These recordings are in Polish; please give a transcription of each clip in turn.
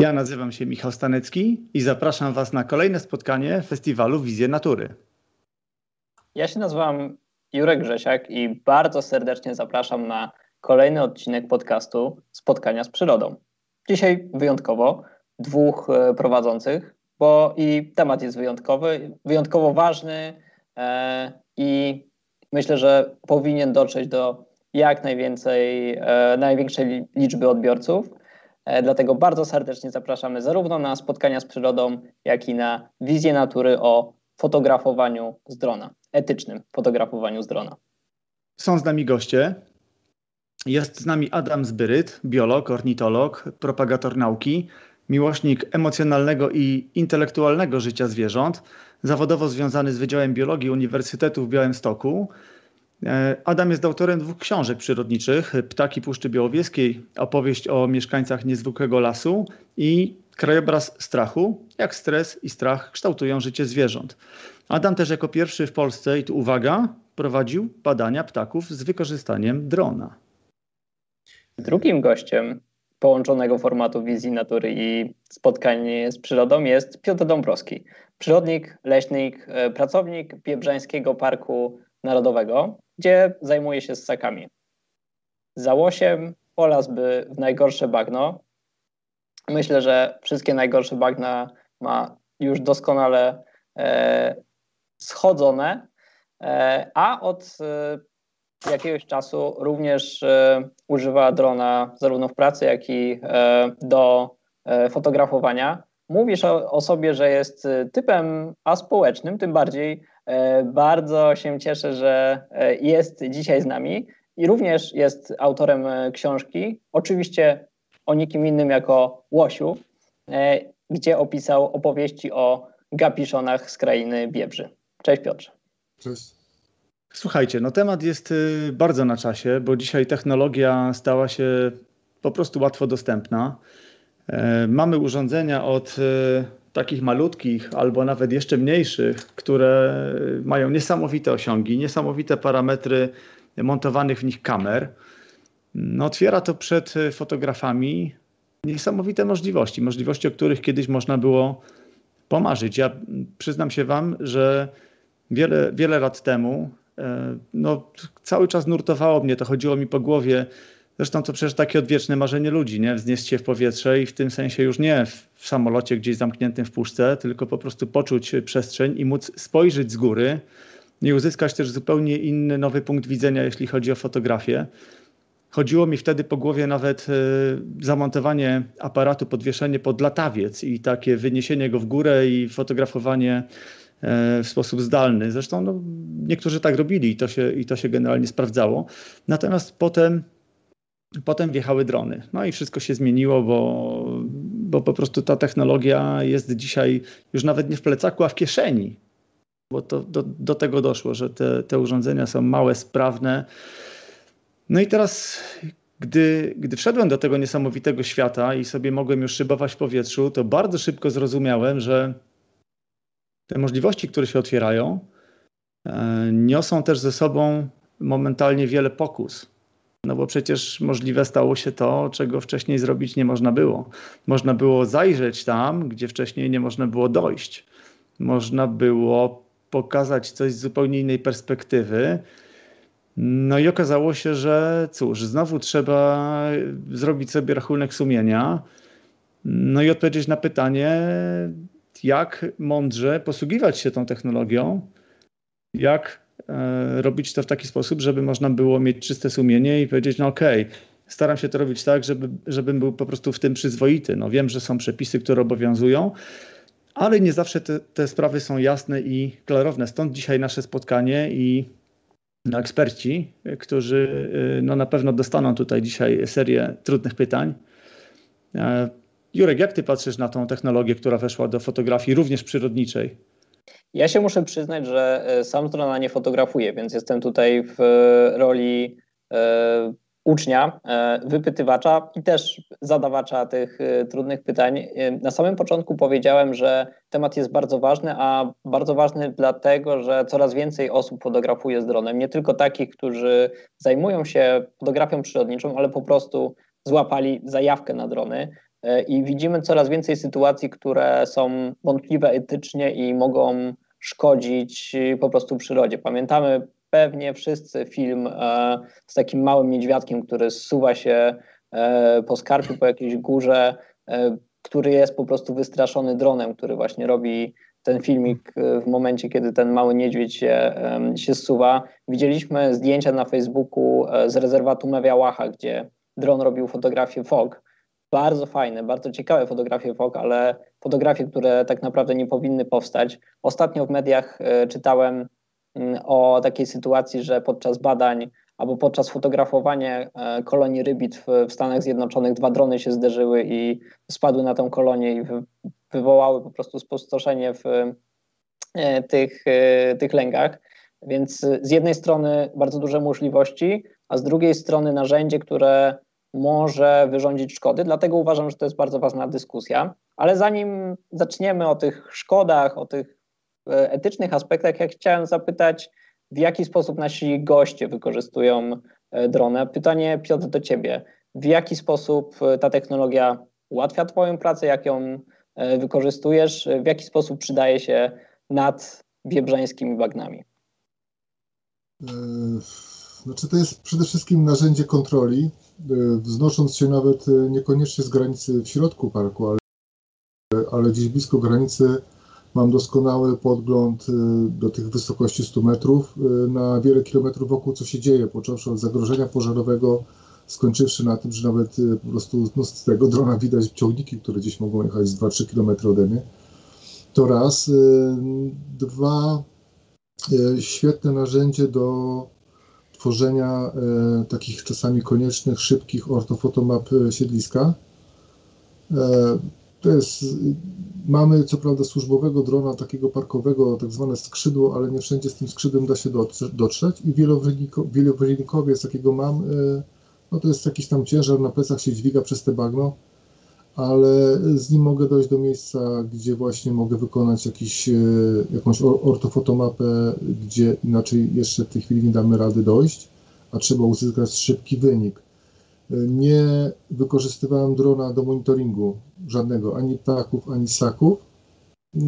Ja nazywam się Michał Stanecki i zapraszam Was na kolejne spotkanie festiwalu Wizje Natury. Ja się nazywam Jurek Grzesiak i bardzo serdecznie zapraszam na kolejny odcinek podcastu Spotkania z Przyrodą. Dzisiaj wyjątkowo dwóch e, prowadzących, bo i temat jest wyjątkowy, wyjątkowo ważny e, i myślę, że powinien dotrzeć do jak najwięcej, e, największej liczby odbiorców. E, dlatego bardzo serdecznie zapraszamy zarówno na spotkania z przyrodą, jak i na wizję natury o fotografowaniu z drona, etycznym fotografowaniu z drona. Są z nami goście. Jest z nami Adam Zbyryt, biolog, ornitolog, propagator nauki, miłośnik emocjonalnego i intelektualnego życia zwierząt, zawodowo związany z Wydziałem Biologii Uniwersytetu w Białymstoku, Adam jest autorem dwóch książek przyrodniczych: Ptaki Puszczy Białowieskiej, opowieść o mieszkańcach niezwykłego lasu i krajobraz strachu, jak stres i strach kształtują życie zwierząt. Adam też jako pierwszy w Polsce, i tu uwaga, prowadził badania ptaków z wykorzystaniem drona. Drugim gościem połączonego formatu wizji natury i spotkań z przyrodą jest Piotr Dąbrowski, przyrodnik, leśnik, e, pracownik Biebrzańskiego Parku Narodowego, gdzie zajmuje się ssakami. Za łosiem polazłby w najgorsze bagno. Myślę, że wszystkie najgorsze bagna ma już doskonale e, schodzone, e, a od e, jakiegoś czasu również e, używa drona zarówno w pracy, jak i e, do e, fotografowania. Mówisz o, o sobie, że jest typem aspołecznym, tym bardziej bardzo się cieszę, że e, jest dzisiaj z nami i również jest autorem e, książki, oczywiście o nikim innym jako Łosiu, gdzie opisał opowieści o gapiszonach z krainy Biebrzy. Cześć Piotrze. Cześć. Słuchajcie, no temat jest y, bardzo na czasie, bo dzisiaj technologia stała się po prostu łatwo dostępna. Mamy urządzenia od y, takich malutkich albo nawet jeszcze mniejszych, które mają niesamowite osiągi, niesamowite parametry montowanych w nich kamer, no otwiera to przed fotografami niesamowite możliwości, możliwości, o których kiedyś można było pomarzyć. Ja przyznam się Wam, że wiele, wiele lat temu e, no, cały czas nurtowało mnie, to chodziło mi po głowie, Zresztą to przecież takie odwieczne marzenie ludzi, nie? Wznieść się w powietrze i w tym sensie już nie w samolocie gdzieś zamkniętym w puszce, tylko po prostu poczuć przestrzeń i móc spojrzeć z góry i uzyskać też zupełnie inny, nowy punkt widzenia, jeśli chodzi o fotografię. Chodziło mi wtedy po głowie nawet y, zamontowanie aparatu, podwieszenie pod latawiec i takie wyniesienie go w górę i fotografowanie e, w sposób zdalny. Zresztą no, niektórzy tak robili i to, się, i to się generalnie sprawdzało. Natomiast potem Potem wjechały drony. No i wszystko się zmieniło, bo, bo po prostu ta technologia jest dzisiaj już nawet nie w plecaku, a w kieszeni. Bo to do, do tego doszło, że te, te urządzenia są małe, sprawne. No i teraz, gdy, gdy wszedłem do tego niesamowitego świata i sobie mogłem już szybować w powietrzu, to bardzo szybko zrozumiałem, że te możliwości, które się otwierają, e, niosą też ze sobą momentalnie wiele pokus no bo przecież możliwe stało się to, czego wcześniej zrobić nie można było. Można było zajrzeć tam, gdzie wcześniej nie można było dojść. Można było pokazać coś z zupełnie innej perspektywy. No i okazało się, że cóż, znowu trzeba zrobić sobie rachunek sumienia. No i odpowiedzieć na pytanie, jak mądrze posługiwać się tą technologią, jak robić to w taki sposób, żeby można było mieć czyste sumienie i powiedzieć, no okej, okay, staram się to robić tak, żeby, żebym był po prostu w tym przyzwoity. No wiem, że są przepisy, które obowiązują, ale nie zawsze te, te sprawy są jasne i klarowne. Stąd dzisiaj nasze spotkanie i no, eksperci, którzy e, no, na pewno dostaną tutaj dzisiaj serię trudnych pytań. E, Jurek, jak ty patrzysz na tą technologię, która weszła do fotografii również przyrodniczej? Ja się muszę przyznać, że e, sam drona nie fotografuję, więc jestem tutaj w e, roli e, ucznia, e, wypytywacza i też zadawacza tych e, trudnych pytań. E, na samym początku powiedziałem, że temat jest bardzo ważny, a bardzo ważny dlatego, że coraz więcej osób fotografuje z dronem. Nie tylko takich, którzy zajmują się fotografią przyrodniczą, ale po prostu złapali zajawkę na drony. I widzimy coraz więcej sytuacji, które są wątpliwe etycznie i mogą szkodzić po prostu przyrodzie. Pamiętamy pewnie wszyscy film z takim małym niedźwiadkiem, który zsuwa się po skarpie, po jakiejś górze, który jest po prostu wystraszony dronem, który właśnie robi ten filmik e, w momencie, kiedy ten mały niedźwiedź się, się zsuwa. Widzieliśmy zdjęcia na Facebooku e, z rezerwatu Mewiałacha, gdzie dron robił fotografię fog. Bardzo fajne, bardzo ciekawe fotografie fog, ale fotografie, które tak naprawdę nie powinny powstać. Ostatnio w mediach e, czytałem mm, o takiej sytuacji, że podczas badań albo podczas fotografowania kolonii rybit w, Stanach Zjednoczonych dwa drony się zderzyły i spadły na tę kolonię i wywołały po prostu spustoszenie w e, tych, e, tych lękach. Więc z jednej strony bardzo duże możliwości, a z drugiej strony narzędzie, które może wyrządzić szkody. Dlatego uważam, że to jest bardzo ważna dyskusja. Ale zanim zaczniemy o tych szkodach, o tych e, etycznych aspektach, ja chciałem zapytać, w jaki sposób nasi goście wykorzystują dronę. Pytanie, Piotr, do Ciebie. W jaki sposób ta technologia ułatwia Twoją pracę, jak ją E, wykorzystujesz, w jaki sposób przydaje się nad wiebrzańskimi bagnami? E, znaczy to jest przede wszystkim narzędzie kontroli, e, wznosząc się nawet niekoniecznie z granicy w środku parku, ale, ale gdzieś blisko granicy mam doskonały podgląd do tych wysokości 100 metrów na wiele kilometrów wokół, co się dzieje, począwszy od zagrożenia pożarowego, skończywszy na tym, że nawet po prostu no, z tego drona widać ciągniki, które gdzieś mogą jechać z 2-3 km ode mnie. To raz. Dwa, świetne narzędzie do tworzenia takich czasami koniecznych, szybkich ortofotomap siedliska. To jest, mamy co prawda służbowego drona, takiego parkowego, tak zwane skrzydło, ale nie wszędzie z tym skrzydłem da się dotrzeć i wielowynikowiec, jakiego mam, no to jest jakiś tam ciężar, na plecach się dźwiga przez te bagno, ale z nim mogę dojść do miejsca, gdzie właśnie mogę wykonać jakiś, e, jakąś ortofotomapę, gdzie inaczej jeszcze w tej chwili nie damy rady dojść, a trzeba uzyskać szybki wynik. E, nie wykorzystywałem drona do monitoringu żadnego, ani ptaków, ani ssaków. E,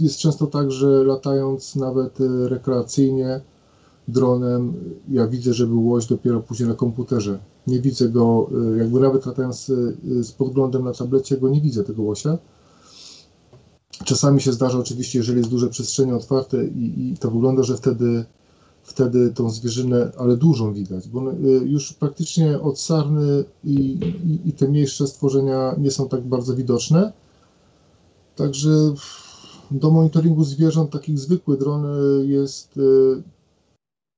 jest często tak, że latając nawet rekreacyjnie dronem, ja widzę, że był łoś dopiero później na komputerze nie widzę go, y, jakby nawet latając y, z podglądem na tablecie, go nie widzę tego łosia. Czasami się zdarza oczywiście, jeżeli jest duże przestrzenie otwarte i, i to wygląda, że wtedy, wtedy tą zwierzynę, ale dużą widać, bo już praktycznie od sarny i, i, i te mniejsze stworzenia nie są tak bardzo widoczne. Także do monitoringu zwierząt takich zwykły dron jest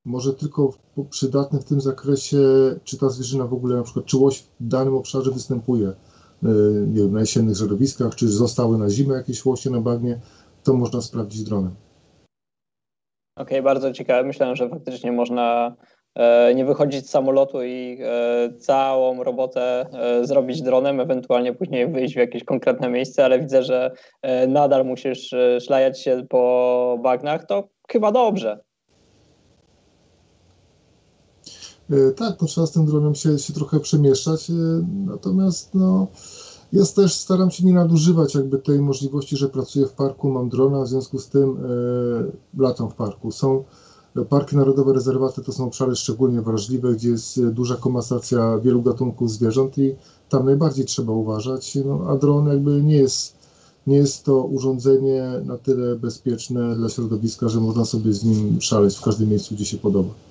może tylko przydatny w tym zakresie, czy ta zwierzyna w ogóle, na przykład, czy łoś w danym obszarze występuje, e, nie wiem, na jesiennych żerowiskach, czy zostały na zimę jakieś łosie na bagnie, to można sprawdzić dronem. Okej, okay, bardzo ciekawe. Myślałem, że faktycznie można e, nie wychodzić z samolotu i e, całą robotę zrobić dronem, ewentualnie później wyjść w jakieś konkretne miejsce, ale widzę, że nadal musisz szlajać się po bagnach, to chyba dobrze. E, tak, to trzeba z tym dronem się, się trochę przemieszczać, e, natomiast no, ja też staram się nie nadużywać jakby tej możliwości, że pracuję w parku, mam drona, w związku z tym e, latam w parku. Są parki narodowe, rezerwaty to są obszary szczególnie wrażliwe, gdzie jest duża komasacja wielu gatunków zwierząt i tam najbardziej trzeba uważać, no, a dron jakby nie jest, nie jest to urządzenie na tyle bezpieczne dla środowiska, że można sobie z nim szaleć w każdym miejscu, gdzie się podoba.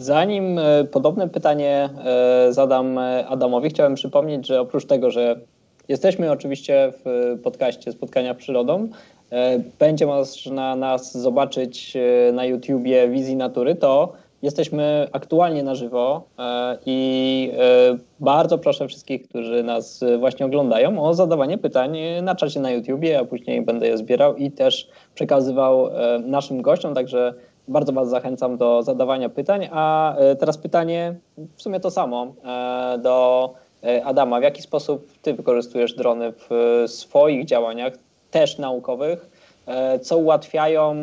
Zanim e, podobne pytanie e, zadam e, Adamowi, chciałem przypomnieć, że oprócz tego, że jesteśmy oczywiście w podcaście Spotkania Przyrodą, będzie można nas zobaczyć na YouTubie Wizji Natury, to jesteśmy aktualnie na żywo i bardzo proszę wszystkich, którzy nas właśnie oglądają o zadawanie pytań na czacie na YouTubie, a później będę je zbierał i też przekazywał naszym gościom, także bardzo Was zachęcam do zadawania pytań. A e, teraz pytanie, w sumie to samo, e, do e, Adama. W jaki sposób Ty wykorzystujesz drony w swoich działaniach, też naukowych? Co ułatwiają,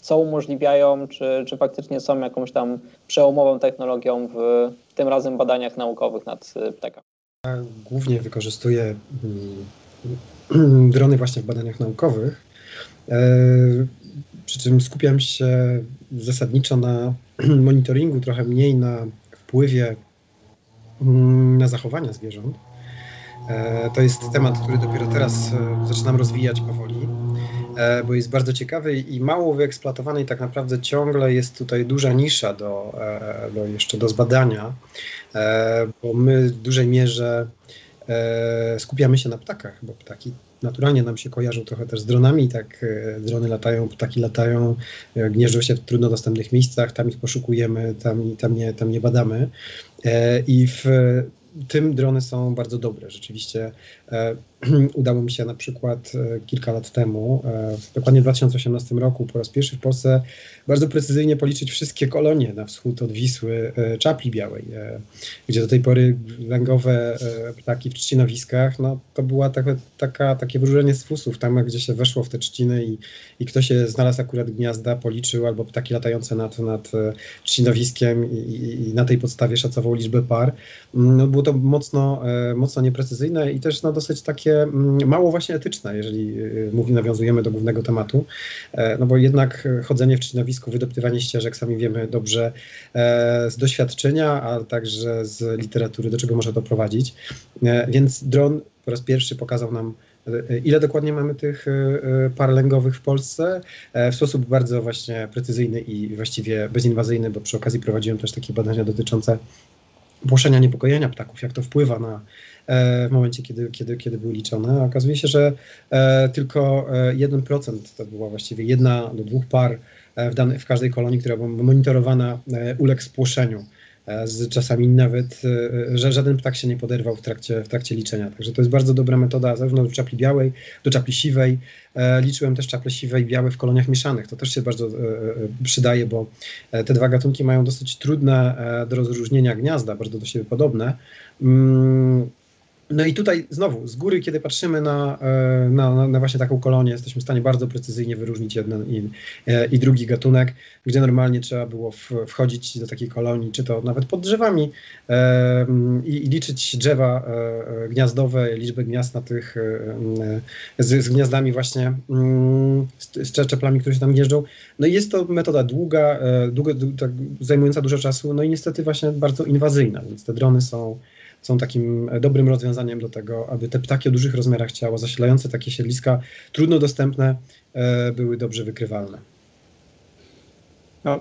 co umożliwiają, czy, czy faktycznie są jakąś tam przełomową technologią w tym razem badaniach naukowych nad ptakami? głównie wykorzystuję mm, drony właśnie w badaniach naukowych. Przy czym skupiam się zasadniczo na monitoringu, trochę mniej na wpływie mm, na zachowania zwierząt. E, to jest temat, który dopiero teraz e, zaczynam rozwijać powoli, e, bo jest bardzo ciekawy i mało wyeksploatowany i tak naprawdę ciągle jest tutaj duża nisza do, do jeszcze do zbadania, bo my w dużej mierze skupiamy się na ptakach, bo ptaki naturalnie nam się kojarzą trochę też z dronami, tak drony latają, ptaki latają, gnieżdżą się w trudno dostępnych miejscach, tam ich poszukujemy, tam, tam, nie, tam nie badamy. I w tym drony są bardzo dobre. Rzeczywiście e, udało mi się na przykład e, kilka lat temu, e, dokładnie w 2018 roku, po raz pierwszy w Polsce bardzo precyzyjnie policzyć wszystkie kolonie na wschód od Wisły czapli białej, gdzie do tej pory węgowe ptaki w trzcinowiskach, no to była taka, taka, takie wróżenie z fusów, tam gdzie się weszło w te trzciny i, i ktoś się znalazł akurat gniazda, policzył, albo ptaki latające nad, nad trzcinowiskiem i, i, i na tej podstawie szacował liczbę par. Mm, no, było to mocno, mocno nieprecyzyjne i też no, dosyć takie takie mm, mało właśnie etyczne, jeżeli y, mówi, nawiązujemy do głównego tematu, e, no bo jednak chodzenie w trzcinowisku, wydoptywanie ścieżek, sami wiemy dobrze e, z doświadczenia, a także z literatury, do czego może to prowadzić. E, więc dron po raz pierwszy pokazał nam, ile dokładnie mamy tych par lęgowych w Polsce, w sposób bardzo właśnie precyzyjny i właściwie bezinwazyjny, bo przy okazji prowadziłem też takie badania dotyczące płoszenia niepokojenia ptaków, jak to wpływa na E, w momencie, kiedy, kiedy, kiedy były liczone. Okazuje się, że e, tylko 1% e, to była właściwie jedna do dwóch par w, dane, w każdej kolonii, która była monitorowana, uległ spłoszeniu z czasami nawet, że żaden ptak się nie poderwał w trakcie, w trakcie liczenia. Także to jest bardzo dobra metoda zarówno do czapli białej, do czapli siwej. Liczyłem też czaple siwe i białe w koloniach mieszanych. To też się bardzo przydaje, bo te dwa gatunki mają dosyć trudne do rozróżnienia gniazda, bardzo do siebie podobne. No i tutaj znowu, z góry, kiedy patrzymy na, e, na, na, właśnie taką kolonię, jesteśmy w stanie bardzo precyzyjnie wyróżnić jeden i, e, i drugi gatunek, gdzie normalnie trzeba było w, wchodzić do takiej kolonii, czy to nawet pod drzewami e, i, liczyć drzewa e, gniazdowe, liczbę gniazd na tych, z, z, gniazdami właśnie, mm, z, z czeplami, które się tam jeżdżą. No i jest to metoda długa, długa, tak, zajmująca dużo czasu, no i niestety właśnie bardzo inwazyjna, więc te drony są są takim dobrym rozwiązaniem do tego, aby te ptaki o dużych rozmiarach ciała, zasilające takie siedliska, trudno dostępne, e, były dobrze wykrywalne. No,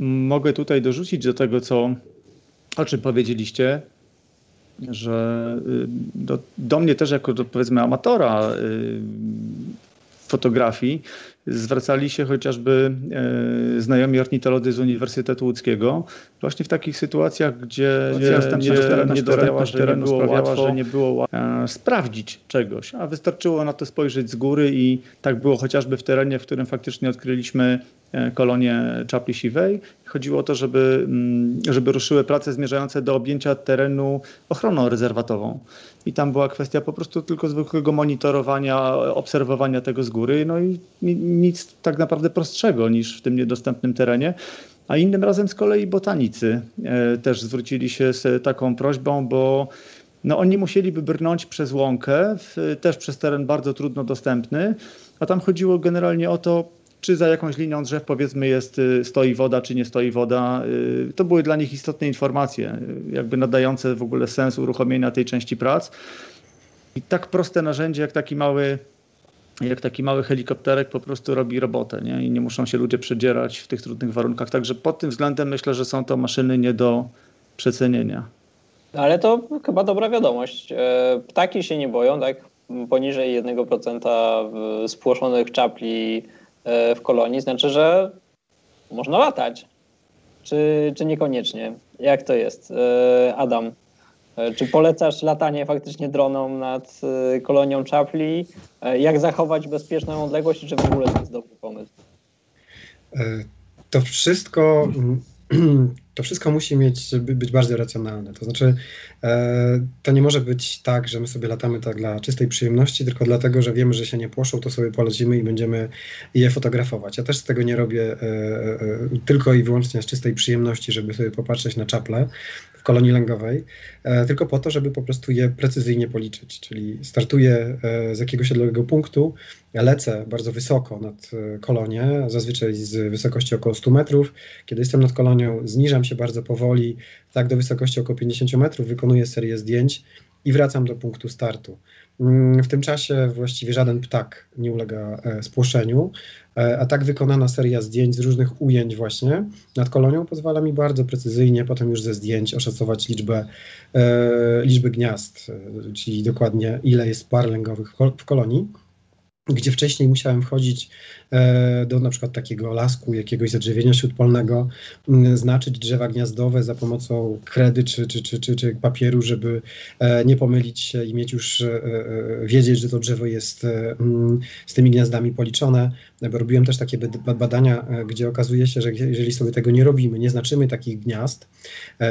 mogę tutaj dorzucić do tego, co, o czym powiedzieliście, że y, do, do mnie też jako do, powiedzmy amatora y, fotografii zwracali się chociażby e, znajomi ornitolodzy z Uniwersytetu Łódzkiego, właśnie w takich sytuacjach, gdzie niedostępność nie, terenu nie było łatwo, że nie było łatwo sprawdzić czegoś, a wystarczyło na to spojrzeć z góry i tak było chociażby w terenie, w którym faktycznie odkryliśmy kolonię czapli siwej. Chodziło o to, żeby, mm, żeby ruszyły prace zmierzające do objęcia terenu ochroną rezerwatową. I tam była kwestia po prostu tylko zwykłego monitorowania, obserwowania tego z góry. No i nic tak naprawdę prostszego niż w tym niedostępnym terenie. A innym razem z kolei botanicy e, też zwrócili się z taką prośbą, bo no oni musieliby brnąć przez łąkę, w, też przez teren bardzo trudno dostępny, a tam chodziło generalnie o to, czy za jakąś linią drzew powiedzmy jest, y, stoi woda, czy nie stoi woda. Y, to były dla nich istotne informacje, y, jakby nadające w ogóle sens uruchomienia tej części prac. I tak proste narzędzie, jak taki mały jak taki mały helikopterek po prostu robi robotę nie? i nie muszą się ludzie przedzierać w tych trudnych warunkach. Także pod tym względem myślę, że są to maszyny nie do przecenienia. Ale to chyba dobra wiadomość. E, ptaki się nie boją, tak? Poniżej 1% spłoszonych czapli w kolonii znaczy, że można latać. Czy, czy niekoniecznie? Jak to jest? E, Adam, E, czy polecasz latanie faktycznie droną nad e, kolonią czapli? E, jak zachować bezpieczną odległość czy w ogóle to jest dobry pomysł? To wszystko to wszystko musi mieć, być bardziej racjonalne. To znaczy, e, to nie może być tak, że my sobie latamy tak dla czystej przyjemności, tylko dlatego, że wiemy, że się nie płoszą, to sobie polecimy i będziemy je fotografować. Ja też z tego nie robię e, e, tylko i wyłącznie z czystej przyjemności, żeby sobie popatrzeć na czaple kolonii lęgowej, e, tylko po to, żeby po prostu je precyzyjnie policzyć. Czyli startuję e, z jakiegoś odległego punktu, lecę bardzo wysoko nad kolonię, zazwyczaj z wysokości około 100 metrów. Kiedy jestem nad kolonią, zniżam się bardzo powoli, tak do wysokości około 50 metrów, wykonuję serię zdjęć i wracam do punktu startu. Mm, w tym czasie właściwie żaden ptak nie ulega e, spłoszeniu, e, a tak wykonana seria zdjęć z różnych ujęć właśnie nad kolonią pozwala mi bardzo precyzyjnie potem już ze zdjęć oszacować liczbę, e, liczby gniazd, czyli dokładnie ile jest par lęgowych w kolonii gdzie wcześniej musiałem wchodzić do na przykład takiego lasku, jakiegoś zadrzewienia śródpolnego, znaczyć drzewa gniazdowe za pomocą kredy czy, czy, czy, czy, czy papieru, żeby e, nie pomylić się i mieć już, e, wiedzieć, że to drzewo jest z tymi gniazdami policzone. Robiłem też takie badania, gdzie okazuje się, że jeżeli sobie tego nie robimy, nie znaczymy takich gniazd,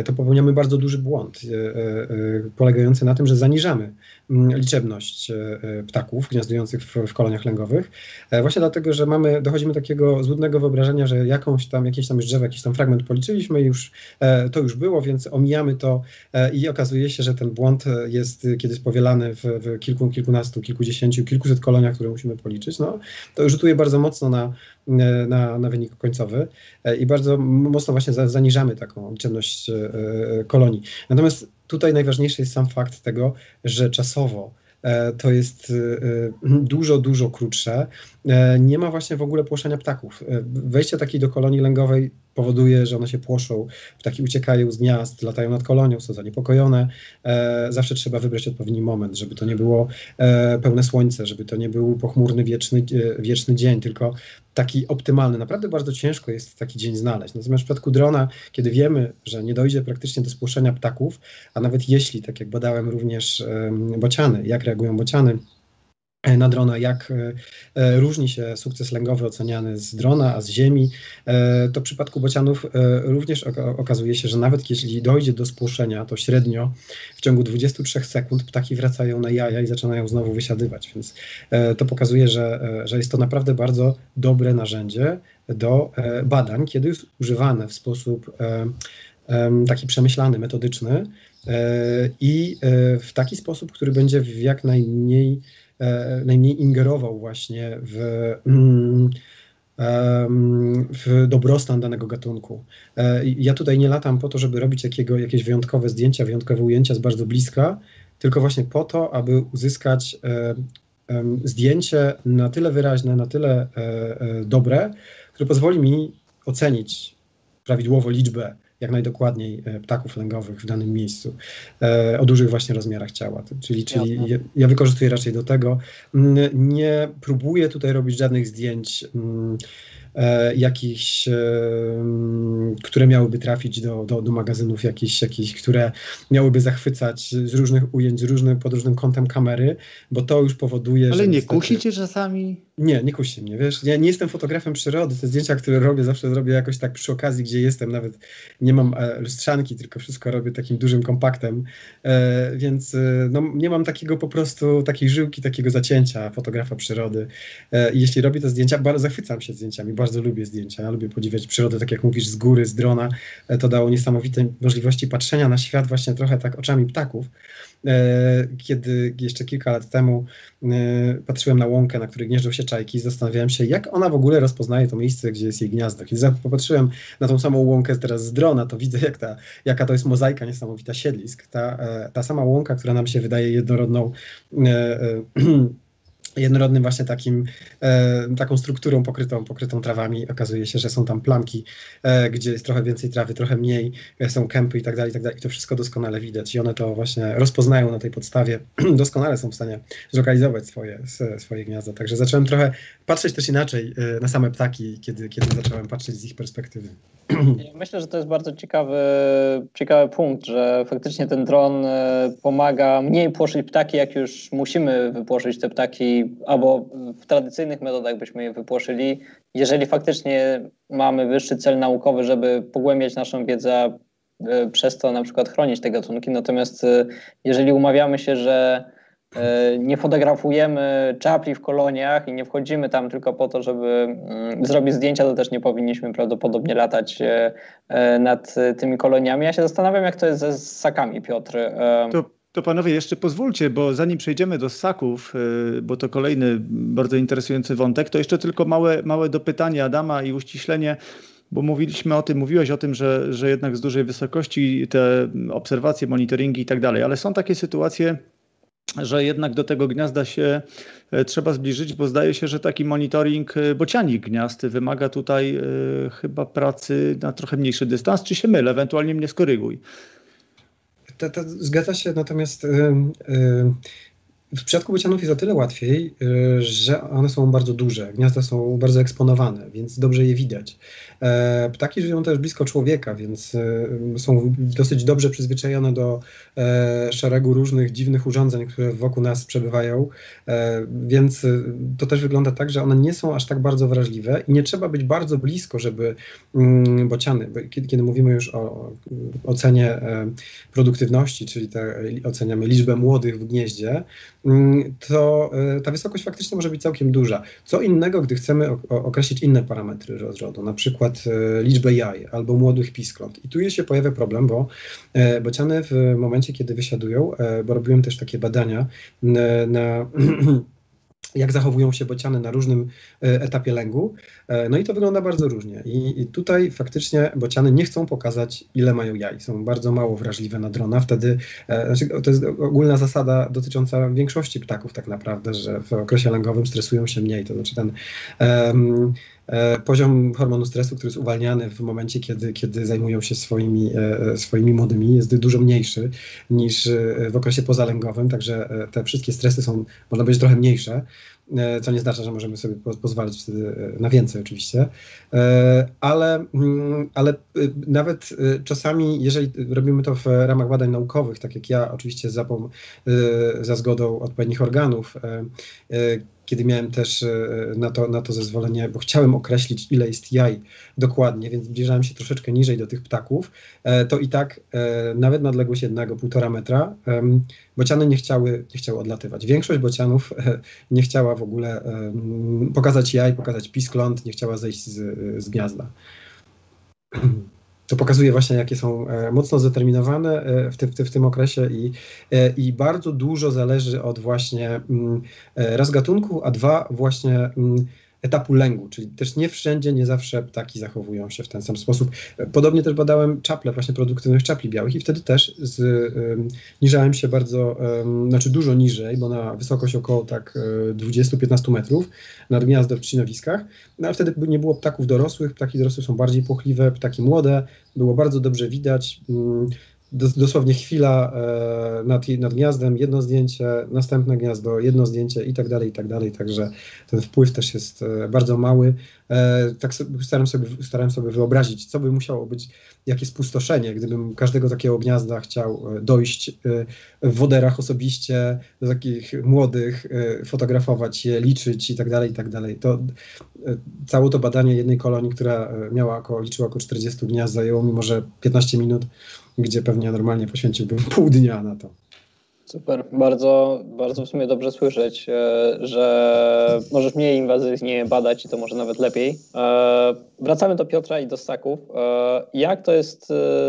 to popełniamy bardzo duży błąd, polegający na tym, że zaniżamy liczebność ptaków gniazdujących w, w koloniach lęgowych. E, właśnie dlatego, że mamy, dochodzimy do takiego złudnego wyobrażenia, że jakąś tam, jakieś tam drzewo, jakiś tam fragment policzyliśmy i już e, to już było, więc omijamy to e, i okazuje się, że ten błąd jest kiedyś powielany w, w kilku, kilkunastu, kilkudziesięciu, kilkuset koloniach, które musimy policzyć. No, to rzutuje bardzo mocno na, na, na wynik końcowy i bardzo mocno właśnie zaniżamy taką liczebność kolonii. Natomiast tutaj najważniejszy jest sam fakt tego, że czasowo E, to jest e, e, dużo, dużo krótsze. Nie ma właśnie w ogóle płoszenia ptaków. Wejście takiej do kolonii lęgowej powoduje, że one się płoszą, ptaki uciekają z gniazd, latają nad kolonią, są zaniepokojone. E, zawsze trzeba wybrać odpowiedni moment, żeby to nie było e, pełne słońce, żeby to nie był pochmurny, wieczny, e, wieczny dzień, tylko taki optymalny. Naprawdę bardzo ciężko jest taki dzień znaleźć. Natomiast w przypadku drona, kiedy wiemy, że nie dojdzie praktycznie do spłoszenia ptaków, a nawet jeśli, tak jak badałem również bociany, jak reagują bociany, na drona, jak e, e, różni się sukces lęgowy oceniany z drona, a z ziemi, to w przypadku bocianów również okazuje się, że nawet jeśli dojdzie do spłoszenia, to średnio w ciągu 23 sekund ptaki wracają na jaja i zaczynają znowu wysiadywać, więc to pokazuje, że, że jest to naprawdę bardzo dobre narzędzie do badań, kiedy jest używane w sposób taki przemyślany, metodyczny i w taki sposób, który będzie w jak najmniej E, najmniej ingerował właśnie w, mm, w dobrostan danego gatunku. E, ja tutaj nie latam po to, żeby robić jakiego, jakieś wyjątkowe zdjęcia, wyjątkowe ujęcia z bardzo bliska, tylko właśnie po to, aby uzyskać e, zdjęcie na tyle wyraźne, na tyle dobre, które pozwoli mi ocenić prawidłowo liczbę jak najdokładniej e, ptaków lęgowych w danym miejscu e, o dużych właśnie rozmiarach ciała. Czyli, czyli ja, wykorzystuję raczej do tego. Nie próbuję tutaj robić żadnych zdjęć mm, jakichś, które miałyby trafić do, do, do magazynów jakichś, jakichś, które miałyby zachwycać z różnych ujęć, z różnym, pod różnym kątem kamery, bo to już powoduje, Ale że... Ale nie niestety... kusicie czasami? Nie, nie kusi mnie, wiesz, ja nie jestem fotografem przyrody, te zdjęcia, które robię, zawsze zrobię jakoś tak przy okazji, gdzie jestem, nawet nie mam e, lustrzanki, tylko wszystko robię takim dużym kompaktem, e, więc e, no, nie mam takiego po prostu, takiej żyłki, takiego zacięcia fotografa przyrody. E, jeśli robię te zdjęcia, bardzo zachwycam się zdjęciami, bardzo lubię zdjęcia, ja lubię podziwiać przyrodę, tak jak mówisz, z góry, z drona, e, to dało niesamowite możliwości patrzenia na świat właśnie trochę tak oczami ptaków, E, kiedy jeszcze kilka lat temu e, patrzyłem na łąkę, na której gnieżdżą się czajki, zastanawiałem się, jak ona w ogóle rozpoznaje to miejsce, gdzie jest jej gniazdo. Kiedy popatrzyłem na tą samą łąkę teraz z drona, to widzę, jak ta, jaka to jest mozaika niesamowita siedlisk. Ta, ta sama łąka, która nam się wydaje jednorodną jednorodnym właśnie takim, e, taką strukturą pokrytą, pokrytą trawami. Okazuje się, że są tam plamki, e, gdzie jest trochę więcej trawy, trochę mniej, e, są kępy i tak dalej, i tak dalej. I to wszystko doskonale widać i one to właśnie rozpoznają na tej podstawie. Doskonale są w stanie zlokalizować swoje, swoje gniazda. Także zacząłem trochę patrzeć też inaczej e, na same ptaki, kiedy, kiedy zacząłem patrzeć z ich perspektywy. myślę, że to jest bardzo ciekawy, ciekawy punkt, że faktycznie ten dron e, pomaga mniej płoszyć ptaki, jak już musimy wypłoszyć te ptaki, albo w tradycyjnych metodach byśmy je wypłoszyli. Jeżeli faktycznie mamy wyższy cel naukowy, żeby pogłębiać naszą wiedzę, e, przez to na przykład chronić te gatunki. Natomiast e, jeżeli umawiamy się, że e, nie fotografujemy czapli w koloniach i nie wchodzimy tam tylko po to, żeby mm, zrobić zdjęcia, to też nie powinniśmy prawdopodobnie latać nad tymi koloniami. Ja się zastanawiam, jak to jest ze ssakami, Piotr. To, to panowie, jeszcze pozwólcie, bo zanim przejdziemy do ssaków, bo to kolejny bardzo interesujący wątek, to jeszcze tylko małe, małe dopytanie Adama i uściślenie bo mówiliśmy o tym, mówiłeś o tym, że, że jednak z dużej wysokości te obserwacje, monitoringi i tak dalej, ale są takie sytuacje, że jednak do tego gniazda się e, trzeba zbliżyć, bo zdaje się, że taki monitoring e, bocianik gniazd wymaga tutaj chyba pracy na trochę mniejszy dystans, czy się mylę, ewentualnie mnie skoryguj. To, to zgadza się, natomiast w przypadku bocianów jest o tyle łatwiej, że one są bardzo duże, gniazda są bardzo eksponowane, więc dobrze je widać. E, ptaki żyją też blisko człowieka, więc e, są dosyć dobrze przyzwyczajone do e, szeregu różnych dziwnych urządzeń, które wokół nas przebywają, więc to też wygląda tak, że one nie są aż tak bardzo wrażliwe i nie trzeba być bardzo blisko, żeby mm, bociany, kiedy, mówimy już o ocenie produktywności, czyli te, oceniamy liczbę młodych w gnieździe, to ta wysokość faktycznie może być całkiem duża. Co innego, gdy chcemy określić inne parametry rozrodu, na przykład e, liczbę jaj albo młodych piskląt. I tu się pojawia problem, bo e, bociany w momencie, kiedy wysiadują, e, bo robiłem też takie badania na jak zachowują się bociany na różnym etapie lęgu. No i to wygląda bardzo różnie. I, tutaj faktycznie bociany nie chcą pokazać, ile mają jaj. Są bardzo mało wrażliwe na drona. Wtedy znaczy, to jest ogólna zasada dotycząca większości ptaków tak naprawdę, że w okresie lęgowym stresują się mniej. To znaczy ten um, E, poziom hormonu stresu, który jest uwalniany w momencie, kiedy, kiedy zajmują się swoimi, e, e, swoimi młodymi, jest dużo mniejszy niż w okresie pozalęgowym, także te wszystkie stresy są, można powiedzieć, trochę mniejsze, co nie znaczy, że możemy sobie pozwolić wtedy na więcej oczywiście, ale, mm, ale nawet czasami, jeżeli robimy to w ramach badań naukowych, tak jak ja oczywiście za, za zgodą odpowiednich organów, kiedy miałem też e, na to, na to zezwolenie, bo chciałem określić, ile jest jaj dokładnie, więc zbliżałem się troszeczkę niżej do tych ptaków, e, to i tak e, nawet na odległość jednego, półtora metra, bociany nie chciały, nie chciały odlatywać. Większość bocianów nie chciała w ogóle pokazać jaj, pokazać piskląt, nie chciała zejść z, z gniazda. to pokazuje właśnie, jakie są e, mocno zdeterminowane e, w, ty, w, ty, w tym okresie i, e, i bardzo dużo zależy od właśnie mm, raz gatunku, a dwa właśnie mm, etapu lęgu, czyli też nie wszędzie, nie zawsze ptaki zachowują się w ten sam sposób. Podobnie też badałem czaple, właśnie produktywnych czapli białych i wtedy też zniżałem się bardzo, znaczy dużo niżej, bo na wysokość około tak 20-15 metrów nad gniazdo w trzcinowiskach, no ale wtedy nie było ptaków dorosłych, ptaki dorosłe są bardziej płochliwe, ptaki młode, było bardzo dobrze widać. Dosłownie chwila e, nad, nad gniazdem, jedno zdjęcie, następne gniazdo, jedno zdjęcie i tak dalej, i tak dalej. Także ten wpływ też jest e, bardzo mały. E, tak starałem, sobie, starałem sobie wyobrazić, co by musiało być, jakie spustoszenie, gdybym każdego takiego gniazda chciał dojść w woderach osobiście, do takich młodych, fotografować je, liczyć i tak dalej, i tak dalej. To całe to badanie jednej kolonii, która miała około, liczyła około 40 gniazd, zajęło mi może 15 minut gdzie pewnie normalnie poświęciłbym pół dnia na to. Super, bardzo, bardzo w sumie dobrze słyszeć, e, że możesz mniej inwazyjnie badać i to może nawet lepiej. E, wracamy do Piotra i do ssaków. E, jak to jest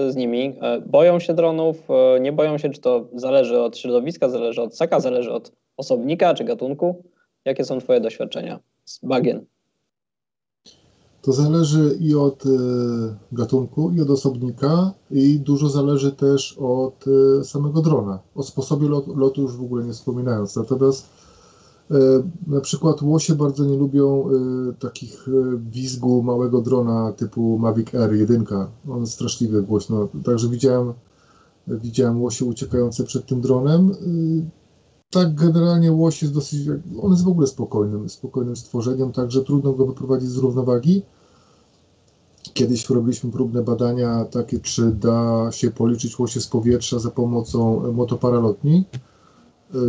z nimi? Boją się dronów, nie boją się, czy to zależy od środowiska, zależy od ssaka, zależy od osobnika czy gatunku? Jakie są Twoje doświadczenia z bagien? To zależy i od e, gatunku, i od osobnika, i dużo zależy też od e, samego drona. O sposobie lotu, już w ogóle nie wspominając. Natomiast e, na przykład łosie bardzo nie lubią takich wizgu małego drona typu Mavic Air 1. On straszliwy głośno. Także widziałem, widziałem łosie uciekające przed tym dronem tak generalnie łoś jest dosyć, on jest w ogóle spokojnym, spokojnym stworzeniem, także trudno go wyprowadzić z równowagi. Kiedyś robiliśmy próbne badania takie, czy da się policzyć łosie z powietrza za pomocą motoparalotni.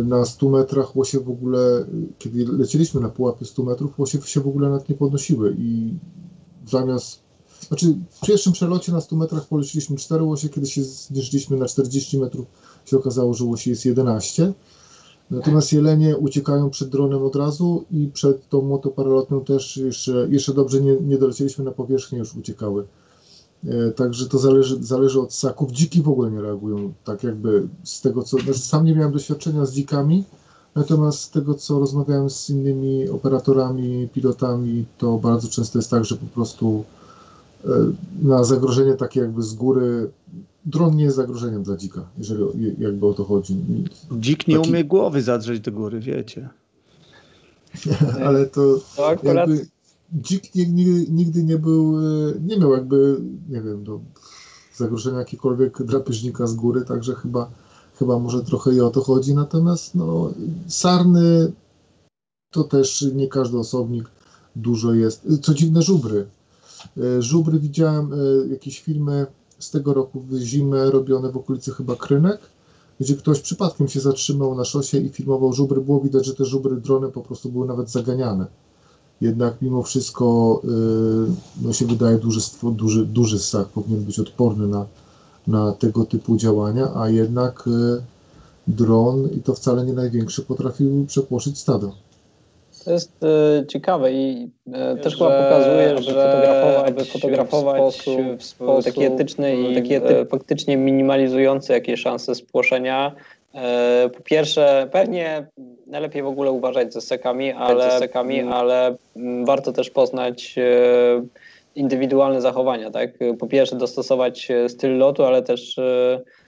Na 100 metrach łosie w ogóle, kiedy lecieliśmy na pułapie 100 metrów, łosie się w ogóle nawet nie podnosiły i zamiast znaczy, w pierwszym przelocie na 100 metrach poleciliśmy 4 łosie, kiedy się zniżyliśmy na 40 metrów, się okazało, że łosi jest 11. Natomiast jelenie uciekają przed dronem od razu i przed tą motoparalotnią też jeszcze, jeszcze dobrze nie, nie dolecieliśmy na powierzchnię, już uciekały. E, także to zależy, zależy od ssaków. Dziki w ogóle nie reagują tak jakby z tego, co... Znaczy sam nie miałem doświadczenia z dzikami, natomiast z tego, co rozmawiałem z innymi operatorami, pilotami, to bardzo często jest tak, że po prostu e, na zagrożenie takie jakby z góry dron nie jest zagrożeniem dla dzika, jeżeli jakby o to chodzi. Dzik nie Taki... umie głowy zadrzeć do góry, wiecie. Ale to, to akurat... jakby dzik nigdy, nigdy nie był, e, nie miał jakby, nie wiem, do zagrożenia jakiegokolwiek drapieżnika z góry, także chyba, chyba może trochę i o to chodzi. Natomiast no, sarny to też nie każdy osobnik dużo jest. Co dziwne, żubry. E, żubry widziałem e, jakieś filmy z tego roku w zimę robione w okolicy chyba Krynek, gdzie ktoś przypadkiem się zatrzymał na szosie i filmował żubry. Było widać, że te żubry drony po prostu były nawet zaganiane. Jednak mimo wszystko yy, no się wydaje duży, duży, duży ssak powinien być odporny na, na tego typu działania, a jednak yy, dron, i to wcale nie największy, potrafił przepłoszyć stado. To jest e, ciekawe i e, też chyba pokazuje, że fotografować, aby fotografować w sposób, w sposób taki etyczny i taki ety, faktycznie minimalizujący jakieś szanse spłoszenia. E, po pierwsze, pewnie najlepiej w ogóle uważać ze sekami, ale, sekami, ale warto też poznać e, indywidualne zachowania. Tak? Po pierwsze, dostosować styl lotu, ale też e, E,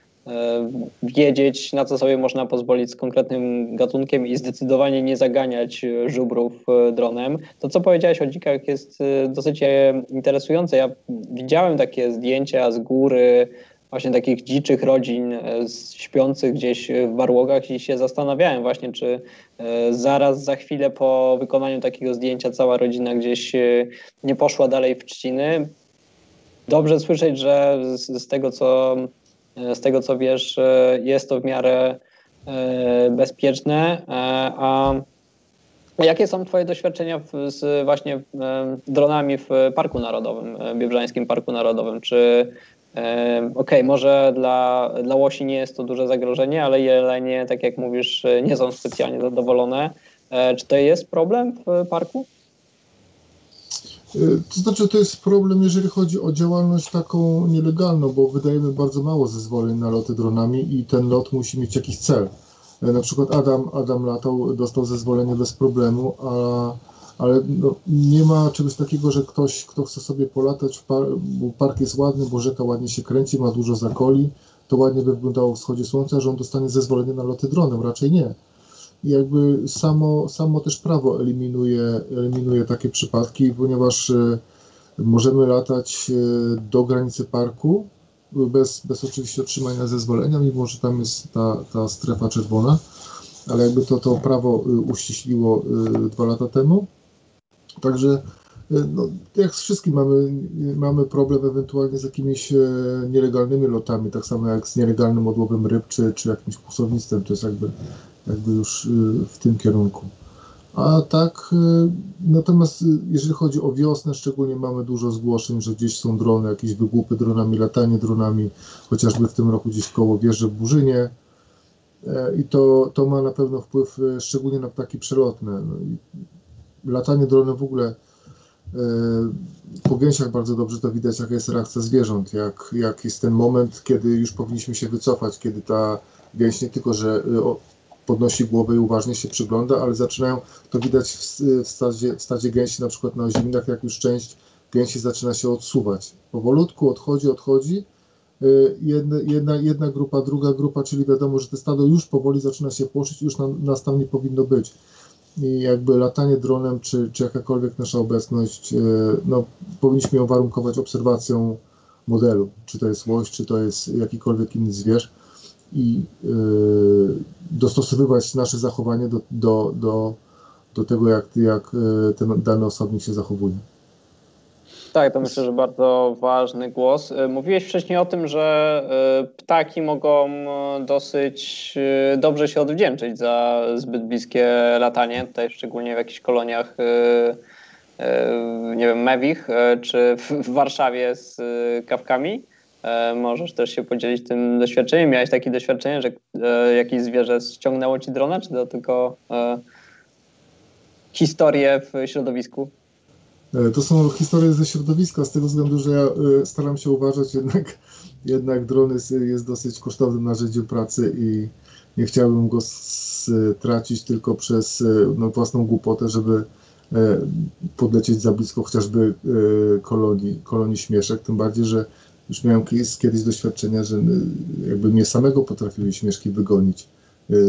wiedzieć, na co sobie można pozwolić z konkretnym gatunkiem i zdecydowanie nie zaganiać e, żubrów e, dronem. To, co powiedziałeś o dzikach, jest dosyć interesujące. Ja widziałem takie zdjęcia z góry, właśnie takich dziczych rodzin śpiących gdzieś w barłogach i się zastanawiałem właśnie, czy zaraz za chwilę po wykonaniu takiego zdjęcia cała rodzina gdzieś nie poszła dalej w trzciny. Dobrze słyszeć, że z, z tego, co z tego co wiesz, jest to w miarę e, bezpieczne. E, a jakie są Twoje doświadczenia z właśnie e, dronami w Parku Narodowym, Biebrzańskim Parku Narodowym? Czy okej, okay, może dla, dla łosi nie jest to duże zagrożenie, ale jelenie, tak jak mówisz, nie są specjalnie zadowolone. Czy to jest problem w parku? Y, to znaczy, to jest problem, jeżeli chodzi o działalność taką nielegalną, bo wydajemy bardzo mało zezwoleń na loty dronami i ten lot musi mieć jakiś cel. Y, na przykład Adam, Adam latał, dostał zezwolenie bez problemu, a, ale no, nie ma czegoś takiego, że ktoś, kto chce sobie polatać, par, bo park jest ładny, bo rzeka ładnie się kręci, ma dużo zakoli, to ładnie by wyglądało w wschodzie słońca, że on dostanie zezwolenie na loty dronem, raczej nie jakby samo, samo też prawo eliminuje, eliminuje takie przypadki, ponieważ e, możemy latać e, do granicy parku bez, bez oczywiście otrzymania zezwolenia, mimo że tam jest ta, ta strefa czerwona, ale jakby to, to prawo e, uściśliło dwa lata temu. Także no, jak z wszystkim mamy, mamy problem ewentualnie z jakimiś nielegalnymi lotami, tak samo jak z nielegalnym odłowem ryb czy, czy jakimś kłusownictwem. To jest jakby jakby już y, w tym kierunku. A tak, y, natomiast y, jeżeli chodzi o wiosnę, szczególnie mamy dużo zgłoszeń, że gdzieś są drony, jakieś wygłupy dronami, latanie dronami, chociażby w tym roku gdzieś koło wieży w Burzynie. E, I to, to ma na pewno wpływ szczególnie na ptaki przelotne. No latanie dronem w ogóle e, po gęsiach bardzo dobrze to widać, jaka jest reakcja zwierząt, jak, jak jest ten moment, kiedy już powinniśmy się wycofać, kiedy ta gęś nie tylko, że podnosi głowę i uważnie się przygląda, ale zaczynają, to widać w, w, stadzie, w stadzie gęsi, na przykład na ozimnach, jak już część gęsi zaczyna się odsuwać. Powolutku odchodzi, odchodzi. Y, jedna, jedna, jedna grupa, druga grupa, czyli wiadomo, że to stado już powoli zaczyna się płoszyć, już nam, nas tam nie powinno być. I jakby latanie dronem, czy, czy jakakolwiek nasza obecność, y, no, powinniśmy ją warunkować obserwacją modelu, czy to jest łoś, czy to jest jakikolwiek inny zwierz i y, dostosowywać nasze zachowanie do, do, do, do tego, jak, jak y, ten dany osobnik się zachowuje. Tak, to myślę, że bardzo ważny głos. Y, mówiłeś wcześniej o tym, że ptaki mogą dosyć dobrze się odwdzięczyć za zbyt bliskie latanie, tutaj szczególnie w jakichś koloniach, nie wiem, mewich, czy w Warszawie z kawkami. E, możesz też się podzielić tym doświadczeniem. Miałeś takie doświadczenie, że e, jakieś zwierzę ściągnęło ci drona, czy to tylko e, historie w środowisku? To są historie ze środowiska, z tego względu, że ja staram się uważać jednak, jednak dron jest, jest dosyć kosztownym narzędziem pracy i nie chciałbym go stracić tylko przez no, własną głupotę, żeby podlecieć za blisko chociażby kolonii, kolonii śmieszek, tym bardziej, że już miałem kiedyś, doświadczenia, że jakby mnie samego potrafiły śmieszki wygonić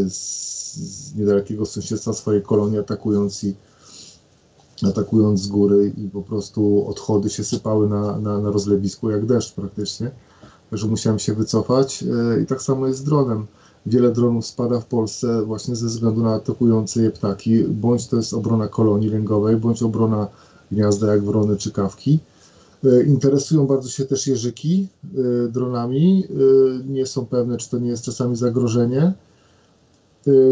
z, z niedalekiego sąsiedztwa swojej kolonii, atakując i atakując z góry i po prostu odchody się sypały na, na, na rozlewisku jak deszcz praktycznie. Także musiałem się wycofać e, i tak samo jest z dronem. Wiele dronów spada w Polsce właśnie ze względu na atakujące je ptaki, bądź to jest obrona kolonii lęgowej, bądź obrona gniazda jak wrony czy kawki. E, interesują bardzo się też jeżyki e, dronami. Nie są pewne, czy to nie jest czasami zagrożenie.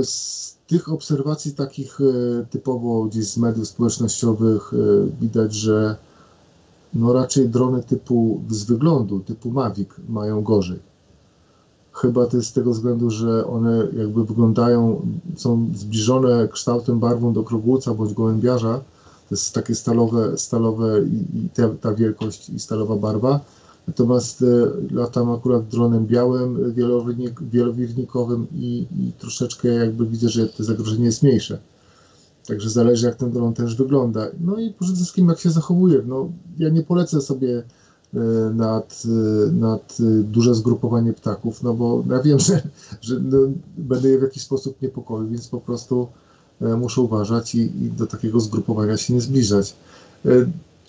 Z tych obserwacji takich e, typowo gdzieś z mediów społecznościowych e, widać, że no raczej drony typu z wyglądu, typu Mavic mają gorzej. Chyba to jest z tego względu, że one jakby wyglądają, są zbliżone kształtem, barwą do krogulca bądź gołębiarza. Jest takie stalowe, stalowe i, i ta wielkość i stalowa barwa Natomiast e, latam akurat dronem białym, wielowirnikowym i, i troszeczkę jakby widzę, że to zagrożenie jest mniejsze. Także zależy jak ten dron też wygląda. No i przede wszystkim jak się zachowuje. No, ja nie polecę sobie e, nad, e, nad duże zgrupowanie ptaków, no bo ja wiem, że, że no, będę je w jakiś sposób niepokoił, więc po prostu muszę uważać i, i do takiego zgrupowania się nie zbliżać.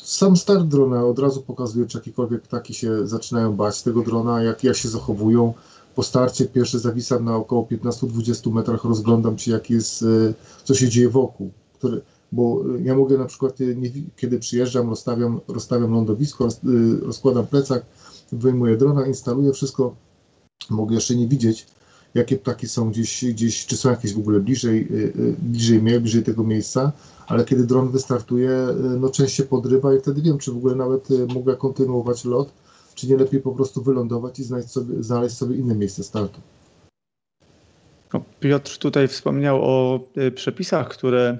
Sam start drona od razu pokazuje, czy jakiekolwiek ptaki się zaczynają bać tego drona, jak, jak się zachowują. Po starcie pierwszy zawisam na około 15-20 metrach, rozglądam się, jak jest, e, co się dzieje wokół. Który, bo ja mogę na przykład, e, kiedy przyjeżdżam, rozstawiam, rozstawiam lądowisko, roz, e, rozkładam plecak, wyjmuję drona, instaluję wszystko, mogę jeszcze nie widzieć, jakie ptaki są gdzieś, gdzieś czy są jakieś w ogóle bliżej, bliżej mnie, bliżej tego miejsca, ale kiedy dron wystartuje, y, no część się podrywa i wtedy wiem, czy w ogóle nawet y, mogę kontynuować lot, czy nie lepiej po prostu wylądować i znaleźć sobie, znaleźć sobie inne miejsce startu. Piotr tutaj wspomniał o y, przepisach, które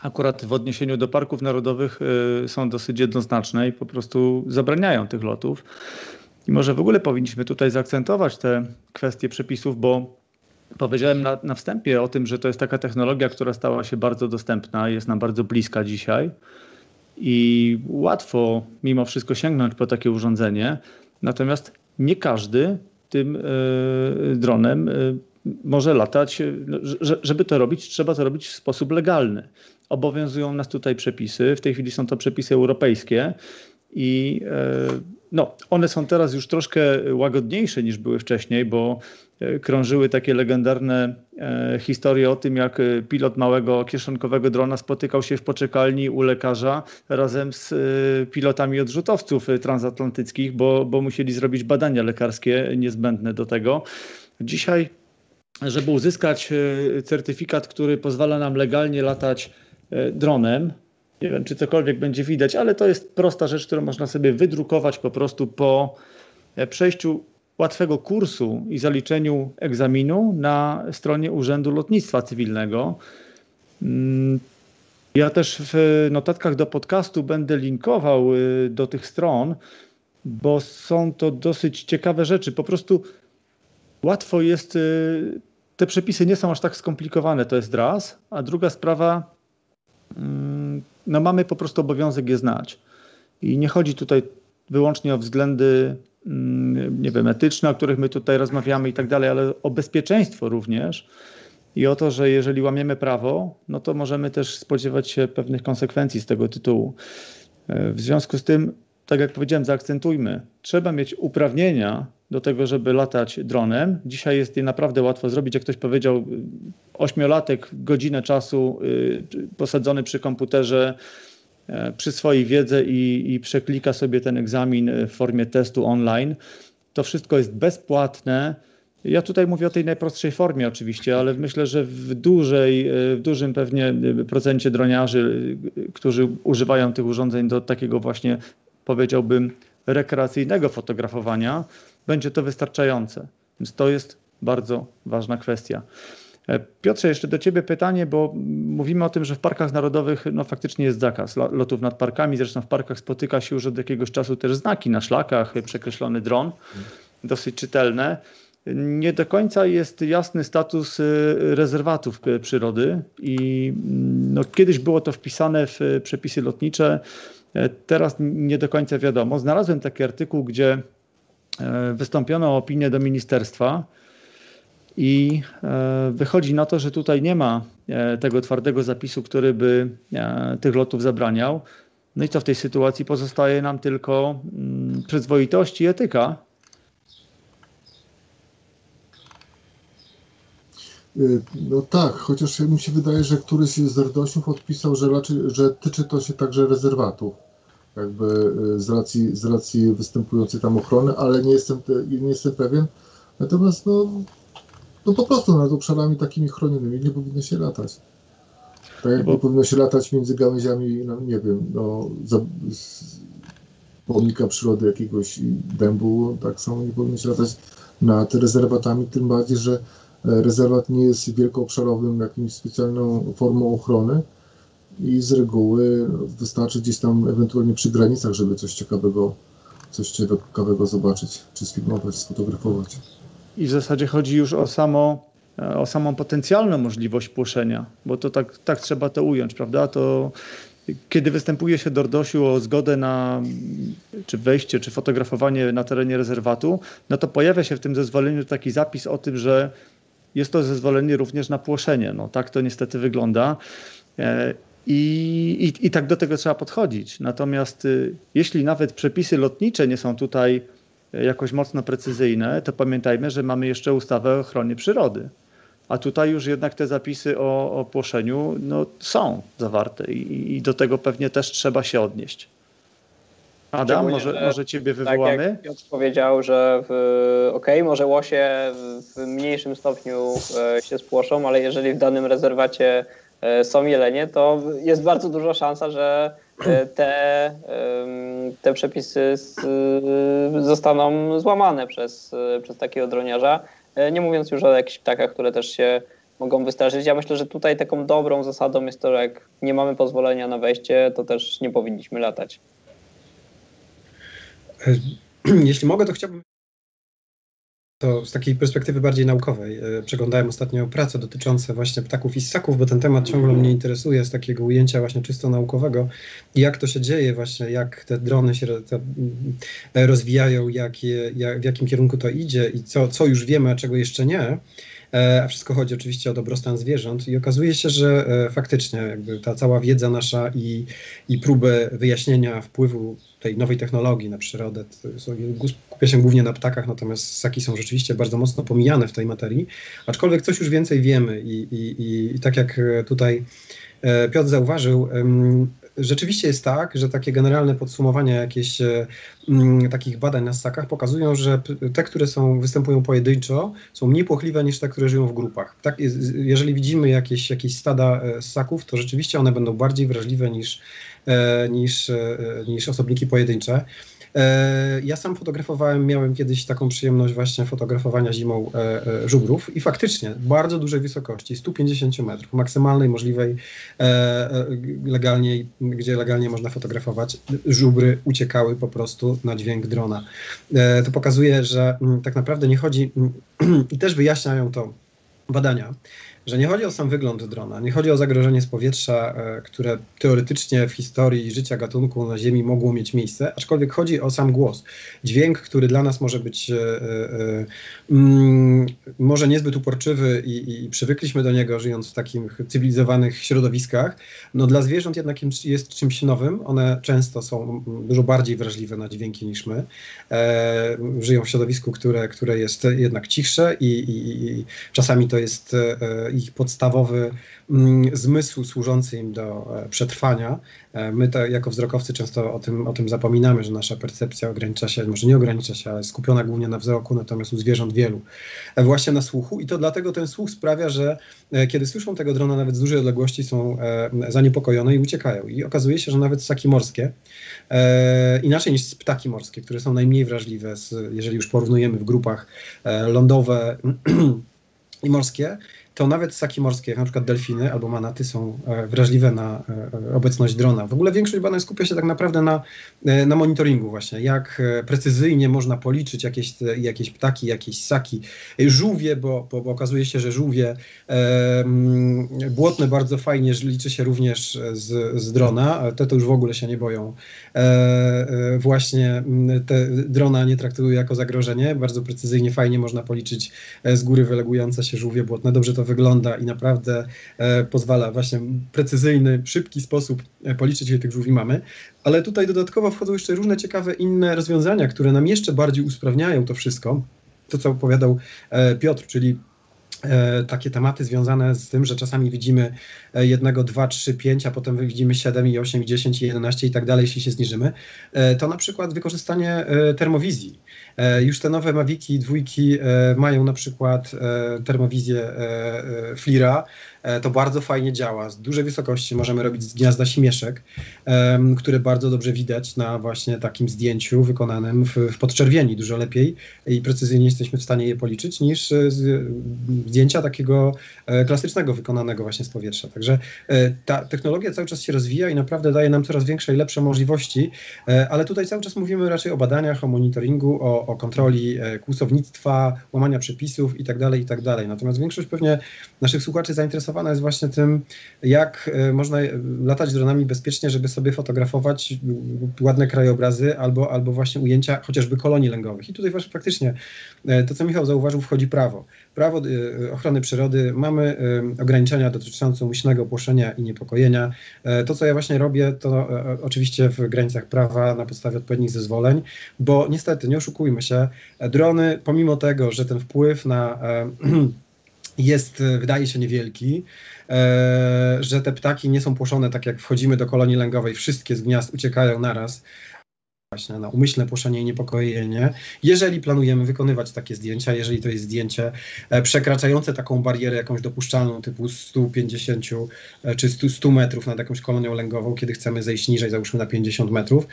akurat w odniesieniu do parków narodowych są dosyć jednoznaczne i po prostu zabraniają tych lotów. I może w ogóle powinniśmy tutaj zaakcentować te kwestie przepisów, bo Powiedziałem na, na wstępie o tym, że to jest taka technologia, która stała się bardzo dostępna, jest nam bardzo bliska dzisiaj i łatwo mimo wszystko sięgnąć po takie urządzenie. Natomiast nie każdy tym y, dronem y, może latać. No, że, żeby to robić, trzeba to robić w sposób legalny. Obowiązują nas tutaj przepisy. W tej chwili są to przepisy europejskie i y, no, one są teraz już troszkę łagodniejsze niż były wcześniej, bo E, krążyły takie legendarne e, historie o tym, jak e, pilot małego kieszonkowego drona spotykał się w poczekalni u lekarza razem z pilotami odrzutowców transatlantyckich, bo, bo musieli zrobić badania lekarskie niezbędne do tego. Dzisiaj, żeby uzyskać certyfikat, który pozwala nam legalnie latać dronem, nie wiem, czy cokolwiek będzie widać, ale to jest prosta rzecz, którą można sobie wydrukować po prostu po przejściu łatwego kursu i zaliczeniu egzaminu na stronie Urzędu Lotnictwa Cywilnego. Mm, ja też w notatkach do podcastu będę linkował y, do tych stron, bo są to dosyć ciekawe rzeczy. Po prostu łatwo jest, y, te przepisy nie są aż tak skomplikowane, to jest raz, a druga sprawa, no mamy po prostu obowiązek je znać. I nie chodzi tutaj wyłącznie o względy Mm, nie wiem, etyczne, o których my tutaj rozmawiamy i tak dalej, ale o bezpieczeństwo również i o to, że jeżeli łamiemy prawo, no to możemy też spodziewać się pewnych konsekwencji z tego tytułu. E, w związku z tym, tak jak powiedziałem, zaakcentujmy, trzeba mieć uprawnienia do tego, żeby latać dronem. Dzisiaj jest je naprawdę łatwo zrobić. Jak ktoś powiedział, ośmiolatek, godzinę czasu y, posadzony przy komputerze, E, przyswoi wiedzę i, i przeklika sobie ten egzamin w formie testu online. To wszystko jest bezpłatne. Ja tutaj mówię o tej najprostszej formie oczywiście, ale myślę, że w, dużej, w dużym pewnie procencie droniarzy, którzy używają tych urządzeń do takiego właśnie powiedziałbym rekreacyjnego fotografowania będzie to wystarczające. Więc to jest bardzo ważna kwestia. E, Piotrze, jeszcze do Ciebie pytanie, bo mówimy o tym, że w parkach narodowych no, faktycznie jest zakaz lotów nad parkami. Zresztą w parkach spotyka się już od jakiegoś czasu też znaki na szlakach, przekreślony dron, dosyć czytelne. Nie do końca jest jasny status e, rezerwatów przyrody i mm, no, kiedyś było to wpisane w przepisy lotnicze, e, teraz nie do końca wiadomo. Znalazłem taki artykuł, gdzie wystąpiono o opinię do ministerstwa, i e, wychodzi na to, że tutaj nie ma e, tego twardego zapisu, który by e, tych lotów zabraniał. No i co w tej sytuacji pozostaje nam tylko mm, przyzwoitość i etyka. No tak, chociaż mi się wydaje, że któryś z RDOŚów odpisał, że, raczej, że tyczy to się także rezerwatów, jakby z racji, z racji występującej tam ochrony, ale nie jestem, nie jestem pewien. Natomiast no, no po prostu nad obszarami takimi chronionymi nie powinno się latać. Tak jak Bo... nie powinno się latać między gałęziami, no nie wiem, no, za, pomnika przyrody jakiegoś dębu, tak samo nie powinno się latać nad rezerwatami, tym bardziej, że e, rezerwat nie jest wielkoobszarowym jakimś specjalną formą ochrony i z reguły wystarczy gdzieś tam ewentualnie przy granicach, żeby coś ciekawego, coś ciekawego zobaczyć, czy sfilmować, sfotografować. I w zasadzie chodzi już o, samo, e, o samą potencjalną możliwość płoszenia, bo to tak, tak trzeba to ująć, prawda? To kiedy występuje się do RDOŚ-u o zgodę na czy wejście, czy fotografowanie na terenie rezerwatu, no to pojawia się w tym zezwoleniu taki zapis o tym, że jest to zezwolenie również na płoszenie. No tak to niestety wygląda. I, i, I tak do tego trzeba podchodzić. Natomiast y, jeśli nawet przepisy lotnicze nie są tutaj jakoś mocno precyzyjne, to pamiętajmy, że mamy jeszcze ustawę o ochronie przyrody. A tutaj już jednak te zapisy o, o płoszeniu no, są zawarte i, i do tego pewnie też trzeba się odnieść. Adam, może, może ciebie wywołamy? Tak jak Piotr powiedział, że ok, może łosie w mniejszym stopniu e, się spłoszą, ale jeżeli w danym rezerwacie są jelenie, to jest bardzo duża szansa, że E, te, te przepisy zostaną złamane przez, przez takiego droniarza. E, nie mówiąc już o jakichś ptakach, które też się mogą wystarzyć. Ja myślę, że tutaj taką dobrą zasadą jest to, że jak nie mamy pozwolenia na wejście, to też nie powinniśmy latać. E, jeśli mogę, to chciałbym to z takiej perspektywy bardziej naukowej. E, przeglądałem ostatnio prace dotyczące właśnie ptaków i ssaków, bo ten temat ciągle mnie interesuje z takiego ujęcia właśnie czysto naukowego. Jak to się dzieje właśnie, jak te drony się e, rozwijają, jak je, jak, w jakim kierunku to idzie i co, co już wiemy, a czego jeszcze nie. E, a wszystko chodzi oczywiście o dobrostan zwierząt i okazuje się, że faktycznie jakby ta cała wiedza nasza i, i próby wyjaśnienia wpływu tej nowej technologii na przyrodę. Skupia się głównie na ptakach, natomiast ssaki są rzeczywiście bardzo mocno pomijane w tej materii, aczkolwiek coś już więcej wiemy i, i, i, i tak jak tutaj e, Piotr zauważył, rzeczywiście jest tak, że takie generalne podsumowania jakieś m, takich badań na ssakach pokazują, że te, które są, występują pojedynczo, są mniej płochliwe niż te, które żyją w grupach. Tak, jeżeli widzimy jakieś, jakieś stada e, ssaków, to rzeczywiście one będą bardziej wrażliwe niż E, niż, e, niż osobniki pojedyncze. E, ja sam fotografowałem, miałem kiedyś taką przyjemność właśnie fotografowania zimą żubrów i faktycznie bardzo dużej wysokości, 150 metrów, maksymalnej możliwej legalnie, gdzie legalnie można fotografować, żubry uciekały po prostu na dźwięk drona. To pokazuje, że mm, tak naprawdę nie chodzi mm, i też wyjaśniają to badania, że nie chodzi o sam wygląd drona, nie chodzi o zagrożenie z powietrza, e, które teoretycznie w historii życia gatunku na Ziemi mogło mieć miejsce, aczkolwiek chodzi o sam głos. Dźwięk, który dla nas może być e, e, mm, może niezbyt uporczywy i, i przywykliśmy do niego, żyjąc w takich cywilizowanych środowiskach, no dla zwierząt jednak jest czymś nowym. One często są dużo bardziej wrażliwe na dźwięki niż my. Żyją w środowisku, które, które jest jednak cichsze i, i, i czasami to jest ich podstawowy mm, zmysł służący im do przetrwania. My to jako wzrokowcy często o tym, o tym zapominamy, że nasza percepcja ogranicza się, może nie ogranicza się, ale skupiona głównie na wzroku, natomiast u zwierząt wielu właśnie na słuchu i to dlatego ten słuch sprawia, że kiedy słyszą tego drona nawet z dużej odległości są zaniepokojone i uciekają. I okazuje się, że nawet ssaki morskie, inaczej niż ptaki morskie, które są najmniej wrażliwe, jeżeli już porównujemy w grupach lądowe i morskie, to nawet ssaki morskie, jak na przykład delfiny albo manaty są e, wrażliwe na e, obecność drona. W ogóle większość badań skupia się tak naprawdę na, e, na monitoringu właśnie, jak precyzyjnie można policzyć jakieś, jakieś ptaki, jakieś ssaki, żółwie, bo, bo, bo okazuje się, że żółwie e, błotne bardzo fajnie liczy się również z, z drona, te to już w ogóle się nie boją. E, właśnie te drona nie traktują jako zagrożenie, bardzo precyzyjnie, fajnie można policzyć z góry wylegujące się żółwie błotne. Dobrze to to wygląda i naprawdę e, pozwala właśnie precyzyjny, szybki sposób e, policzyć, ile tych żółwi mamy. Ale tutaj dodatkowo wchodzą jeszcze różne ciekawe inne rozwiązania, które nam jeszcze bardziej usprawniają to wszystko. To, co opowiadał e, Piotr, czyli takie tematy związane z tym, że czasami widzimy jednego, dwa, trzy, pięć, a potem widzimy 7 i 8 i 10 i 11 i tak dalej, jeśli się zniżymy, to na przykład wykorzystanie termowizji. E, już te nowe Maviki dwójki e, mają na przykład e, termowizję FLIRA, to bardzo fajnie działa. Z dużej wysokości możemy robić z gniazda śmieszek, które bardzo dobrze widać na właśnie takim zdjęciu wykonanym w, w podczerwieni. Dużo lepiej i precyzyjnie jesteśmy w stanie je policzyć niż zdjęcia takiego klasycznego wykonanego właśnie z powietrza. Także ta technologia cały czas się rozwija i naprawdę daje nam coraz większe i lepsze możliwości, ale tutaj cały czas mówimy raczej o badaniach, o monitoringu, o, o kontroli kłusownictwa, łamania przepisów itd., tak itd. Tak Natomiast większość pewnie naszych słuchaczy zainteresowana jest właśnie tym, jak e, można latać dronami bezpiecznie, żeby sobie fotografować ładne krajobrazy albo, albo właśnie ujęcia chociażby kolonii lęgowych. I tutaj właśnie faktycznie e, to, co Michał zauważył, wchodzi prawo. Prawo e, ochrony przyrody, mamy ograniczenia dotyczące umyślnego płoszenia i niepokojenia. To, co ja właśnie robię, to oczywiście w granicach prawa na podstawie odpowiednich zezwoleń, bo niestety, nie oszukujmy się, drony, pomimo tego, że ten wpływ na jest, e, wydaje się, niewielki, e, że te ptaki nie są płoszone tak jak wchodzimy do kolonii lęgowej, wszystkie z gniazd uciekają naraz, właśnie na umyślne płoszenie i niepokojenie. Jeżeli planujemy wykonywać takie zdjęcia, jeżeli to jest zdjęcie e, przekraczające taką barierę jakąś dopuszczalną typu 150 e, czy 100, 100 metrów nad jakąś kolonią lęgową, kiedy chcemy zejść niżej, załóżmy na 50 metrów,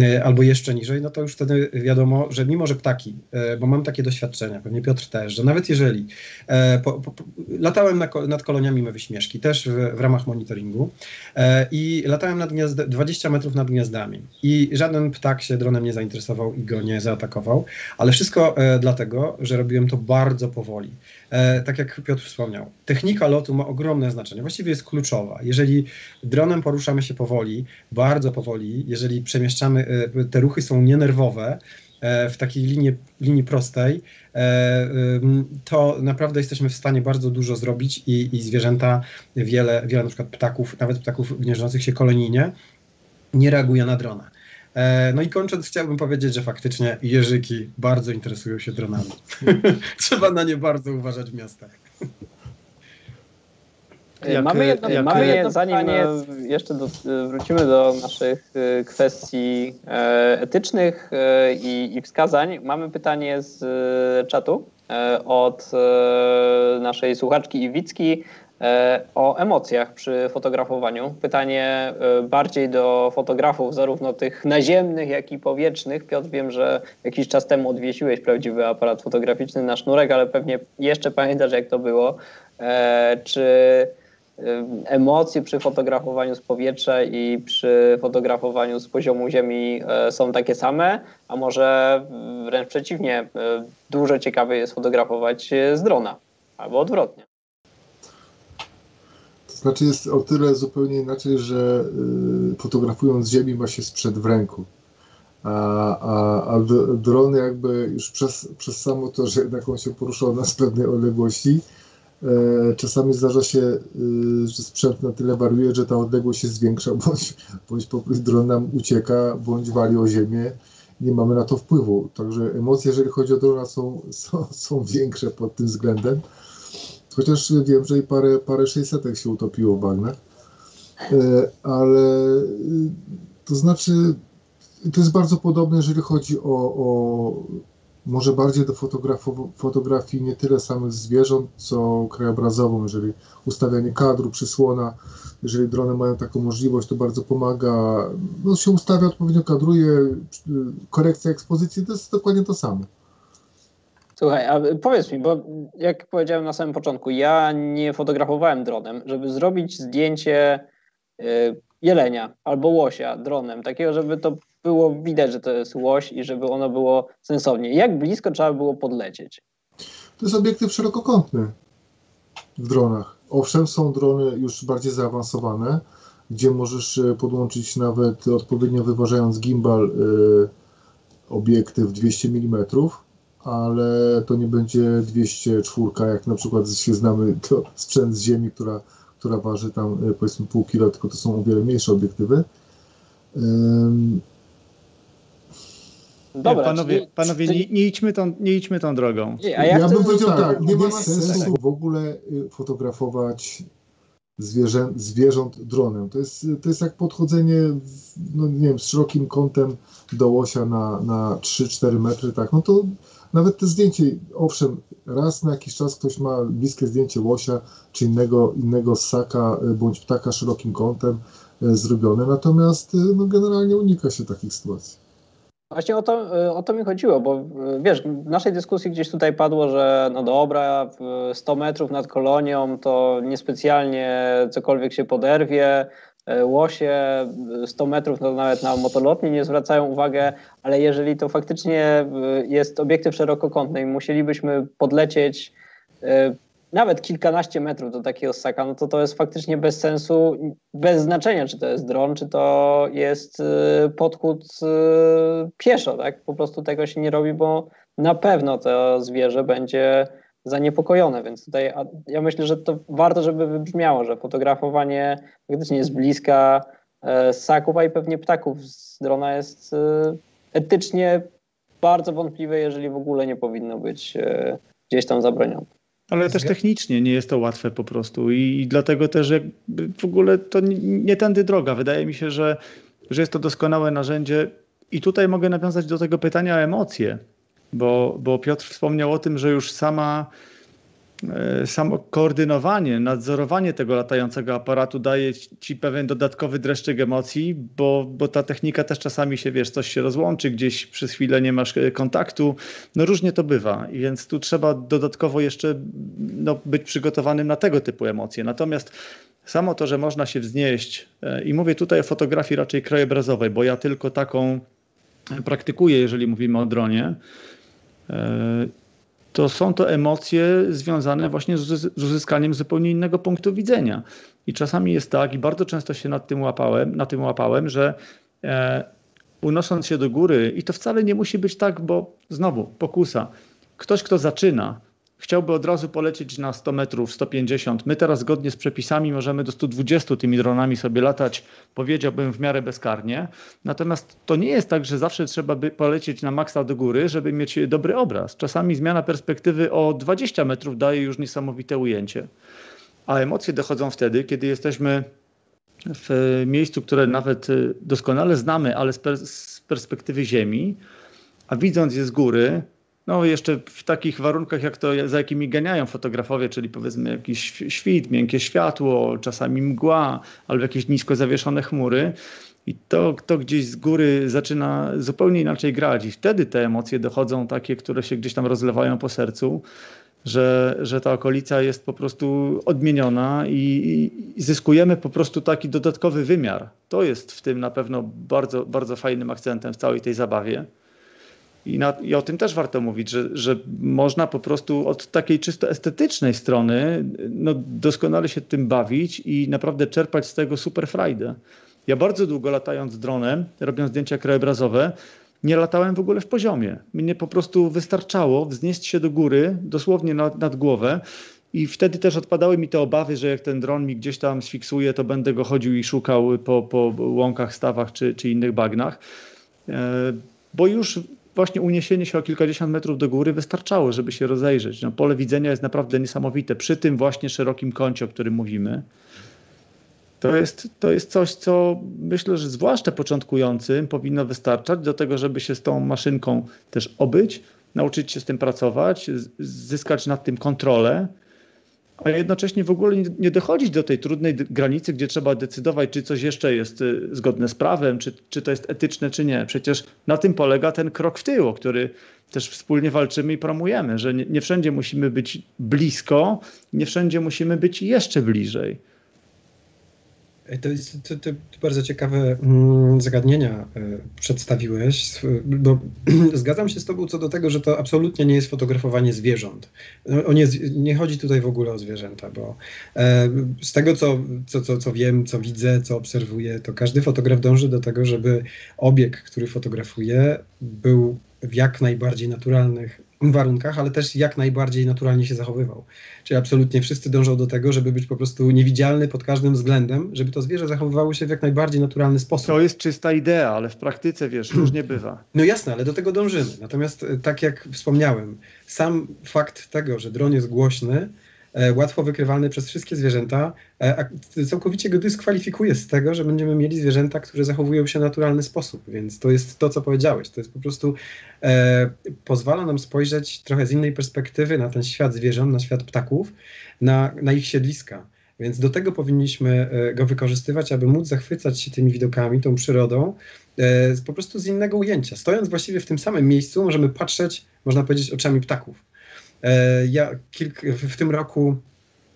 e, albo jeszcze niżej, no to już wtedy wiadomo, że mimo, że ptaki, bo mam takie doświadczenia, pewnie Piotr też, że nawet jeżeli po, po, latałem na, nad koloniami mewy śmieszki, też w, w ramach monitoringu i latałem nad gniazd, 20 metrów nad gniazdami i żaden ptak się dronem nie zainteresował i go nie zaatakował, ale wszystko e, dlatego, że robiłem to bardzo powoli. E, tak jak Piotr wspomniał, technika lotu ma ogromne znaczenie, właściwie jest kluczowa. Jeżeli dronem poruszamy się powoli, bardzo powoli, jeżeli przemieszczamy, e, te ruchy są nienerwowe, e, w takiej linii, linii prostej, e, to naprawdę jesteśmy w stanie bardzo dużo zrobić i, i zwierzęta, wiele, wiele na przykład ptaków, nawet ptaków gnieżdżących się kolonijnie, nie reaguje na drona. E, no i kończąc, chciałbym powiedzieć, że faktycznie jeżyki bardzo interesują się dronami. Trzeba na nie bardzo uważać w miastach. Jak, mamy jedno, jak, mamy jedno zanim pytanie... jeszcze do, wrócimy do naszych e, kwestii e, etycznych i, i wskazań, mamy pytanie z czatu od naszej słuchaczki Iwicki. E, o emocjach przy fotografowaniu. Pytanie e, bardziej do fotografów, zarówno tych naziemnych, jak i powietrznych. Piotr, wiem, że jakiś czas temu odwiesiłeś prawdziwy aparat fotograficzny na sznurek, ale pewnie jeszcze pamiętasz, jak to było. E, czy emocje przy fotografowaniu z powietrza i przy fotografowaniu z poziomu ziemi są takie same, a może wręcz przeciwnie, dużo ciekawiej jest fotografować z drona albo odwrotnie. Znaczy jest o tyle zupełnie inaczej, że y, fotografując Ziemi ma się sprzęt w ręku. A, a, a dron jakby już przez, przez samo to, że jednak on się poruszał na pewnej odległości, e, czasami zdarza się, y, że sprzęt na tyle wariuje, że ta odległość się zwiększa, bądź, bądź dron nam ucieka, bądź wali o ziemię. Nie mamy na to wpływu. Także emocje, jeżeli chodzi o drona, są, są, są większe pod tym względem. Chociaż wiem, że i parę, parę 600 się utopiło w bagnach. E, ale y, to znaczy, to jest bardzo podobne, jeżeli chodzi o, o może bardziej do fotografii nie tyle samych zwierząt, co krajobrazową, jeżeli ustawianie kadru, przysłona, jeżeli drony mają taką możliwość, to bardzo pomaga. No, się ustawia, odpowiednio kadruje, y, korekcja ekspozycji, to jest dokładnie to samo. Słuchaj, a powiedz mi, bo jak powiedziałem na samym początku, ja nie fotografowałem dronem, żeby zrobić zdjęcie y, jelenia albo łosia dronem, takiego, żeby to było widać, że to jest łoś i żeby ono było sensownie. Jak blisko trzeba było podlecieć? To jest obiektyw szerokokątny w dronach. Owszem, są drony już bardziej zaawansowane, gdzie możesz e, podłączyć nawet odpowiednio wyważając gimbal y, obiektyw 200 mm, ale to nie będzie 204, jak na przykład się znamy to sprzęt z Ziemi, która, która waży tam e, powiedzmy pół kilo, tylko to są o wiele mniejsze obiektywy. Dobra, panowie, czyli, panowie nie, nie, idźmy tą, nie idźmy tą drogą. Nie, ja, ja bym powiedział tak, tak, nie ma sensu w ogóle y, fotografować zwierzę, zwierząt dronem. To jest, to jest jak podchodzenie no nie wiem, z szerokim kątem do łosia na, na 3-4 metry, tak, no to nawet te zdjęcie, owszem, raz na jakiś czas ktoś ma bliskie zdjęcie łosia czy innego, innego ssaka y, bądź ptaka szerokim kątem y, zrobione, natomiast no, generalnie unika się takich sytuacji. Właśnie o to, o to mi chodziło, bo wiesz, w naszej dyskusji gdzieś tutaj padło, że no dobra, 100 metrów nad kolonią to niespecjalnie cokolwiek się poderwie, łosie 100 metrów to nawet na motolotni nie zwracają uwagi, ale jeżeli to faktycznie jest obiektyw szerokokątny i musielibyśmy podlecieć nawet kilkanaście metrów do takiego ssaka, no to to jest faktycznie bez sensu, bez znaczenia, czy to jest dron, czy to jest podchód pieszo, tak? Po prostu tego się nie robi, bo na pewno to zwierzę będzie zaniepokojone, więc tutaj ja myślę, że to warto, żeby wybrzmiało, że fotografowanie faktycznie z bliska e, ssaków, a i pewnie ptaków z drona jest y, etycznie bardzo wątpliwe, jeżeli w ogóle nie powinno być e, gdzieś tam zabronione. Ale też technicznie nie jest to łatwe po prostu i dlatego też w ogóle to nie tędy droga. Wydaje mi się, że, że jest to doskonałe narzędzie i tutaj mogę nawiązać do tego pytania o emocje, bo, bo Piotr wspomniał o tym, że już sama E, samo koordynowanie, nadzorowanie tego latającego aparatu daje ci pewien dodatkowy dreszczyk emocji, bo, bo ta technika też czasami się, wiesz, coś się rozłączy, gdzieś przez chwilę nie masz e, kontaktu. No różnie to bywa, więc tu trzeba dodatkowo jeszcze no, być przygotowanym na tego typu emocje. Natomiast samo to, że można się wznieść, e, i mówię tutaj o fotografii raczej krajobrazowej, bo ja tylko taką praktykuję, jeżeli mówimy o dronie to są to emocje związane właśnie z uzyskaniem zupełnie innego punktu widzenia. I czasami jest tak, i bardzo często się nad tym łapałem, na tym łapałem, że e, unosząc się do góry, i to wcale nie musi być tak, bo znowu pokusa. Ktoś, kto zaczyna, chciałby od razu polecieć na 100 metrów, 150. My teraz zgodnie z przepisami możemy do 120 tymi dronami sobie latać, powiedziałbym w miarę bezkarnie. Natomiast to nie jest tak, że zawsze trzeba by polecieć na maksa do góry, żeby mieć dobry obraz. Czasami zmiana perspektywy o 20 metrów daje już niesamowite ujęcie. A emocje dochodzą wtedy, kiedy jesteśmy w miejscu, które nawet doskonale znamy, ale z, perspektywy Ziemi, a widząc je z góry, no jeszcze w takich warunkach, jak to, za jakimi ganiają fotografowie, czyli powiedzmy jakiś świt, miękkie światło, czasami mgła, albo jakieś nisko zawieszone chmury. I to, to gdzieś z góry zaczyna zupełnie inaczej grać. I wtedy te emocje dochodzą takie, które się gdzieś tam rozlewają po sercu, że, że ta okolica jest po prostu odmieniona i, i zyskujemy po prostu taki dodatkowy wymiar. To jest w tym na pewno bardzo, bardzo fajnym akcentem w całej tej zabawie. I, na, I, o tym też warto mówić, że, że można po prostu od takiej czysto estetycznej strony no, doskonale się tym bawić i naprawdę czerpać z tego super frajdę. Ja bardzo długo latając dronem, robiąc zdjęcia krajobrazowe, nie latałem w ogóle w poziomie. Mnie po prostu wystarczało wznieść się do góry, dosłownie nad, nad głowę. I wtedy też odpadały mi te obawy, że jak ten dron mi gdzieś tam sfiksuje, to będę go chodził i szukał po, po łąkach, stawach czy, czy innych bagnach. E, bo już właśnie uniesienie się o kilkadziesiąt metrów do góry wystarczało, żeby się rozejrzeć. No, pole widzenia jest naprawdę niesamowite przy tym właśnie szerokim kącie, o którym mówimy. To jest, to jest coś, co myślę, że zwłaszcza początkującym powinno wystarczać do tego, żeby się z tą maszynką też obyć, nauczyć się z tym pracować, zyskać nad tym kontrolę, a jednocześnie w ogóle nie dochodzić do tej trudnej granicy, gdzie trzeba decydować, czy coś jeszcze jest y, zgodne z prawem, czy, czy to jest etyczne, czy nie. Przecież na tym polega ten krok w tył, o który też wspólnie walczymy i promujemy, że nie, nie wszędzie musimy być blisko, nie wszędzie musimy być jeszcze bliżej. To to, to bardzo ciekawe mm, zagadnienia e, przedstawiłeś, bo zgadzam się z Tobą co do tego, że to absolutnie nie jest fotografowanie zwierząt. No, nie, nie chodzi tutaj w ogóle o zwierzęta, bo e, z tego, co, co, co, co wiem, co widzę, co obserwuję, to każdy fotograf dąży do tego, żeby obiekt, który fotografuje, był w jak najbardziej naturalnych warunkach, ale też jak najbardziej naturalnie się zachowywał. Czyli absolutnie wszyscy dążą do tego, żeby być po prostu niewidzialny pod każdym względem, żeby to zwierzę zachowywało się w jak najbardziej naturalny sposób. To jest czysta idea, ale w praktyce, wiesz, różnie bywa. No jasne, ale do tego dążymy. Natomiast e, tak jak wspomniałem, sam fakt tego, że dron jest głośny, łatwo wykrywalny przez wszystkie zwierzęta, e, całkowicie go dyskwalifikuje z tego, że będziemy mieli zwierzęta, które zachowują się w naturalny sposób. Więc to jest to, co powiedziałeś. To jest po prostu e, pozwala nam spojrzeć trochę z innej perspektywy na ten świat zwierząt, na świat ptaków, na, na ich siedliska. Więc do tego powinniśmy e, go wykorzystywać, aby móc zachwycać się tymi widokami, tą przyrodą, po prostu z innego ujęcia. Stojąc właściwie w tym samym miejscu, możemy patrzeć, można powiedzieć, oczami ptaków. E, ja kilk, w tym roku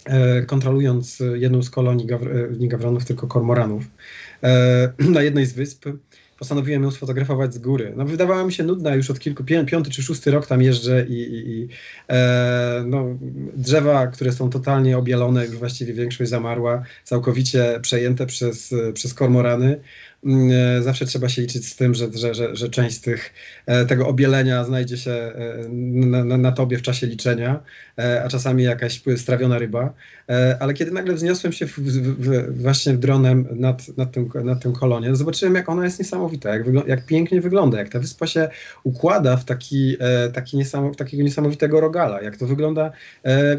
e, kontrolując jedną z kolonii, e, nie gawronów, tylko kormoranów, na jednej z wysp, postanowiłem ją sfotografować z góry. No, wydawała mi się nudna już od kilku, piąty czy szósty rok tam jeżdżę i, i, i e, no, drzewa, które są totalnie obielone, już właściwie większość zamarła, całkowicie przejęte przez, przez kormorany. Mm, e, zawsze trzeba się liczyć z tym, że, że, że, że część tych, e, tego obielenia znajdzie się e, na, na, tobie w czasie liczenia, a czasami jakaś strawiona ryba. Ale kiedy nagle wzniosłem się w, w, właśnie dronem nad, nad, tym, nad tym kolonie, zobaczyłem, jak ona jest niesamowita, jak, jak pięknie wygląda, jak ta wyspa się układa w taki, taki niesamo, takiego niesamowitego rogala, jak to wygląda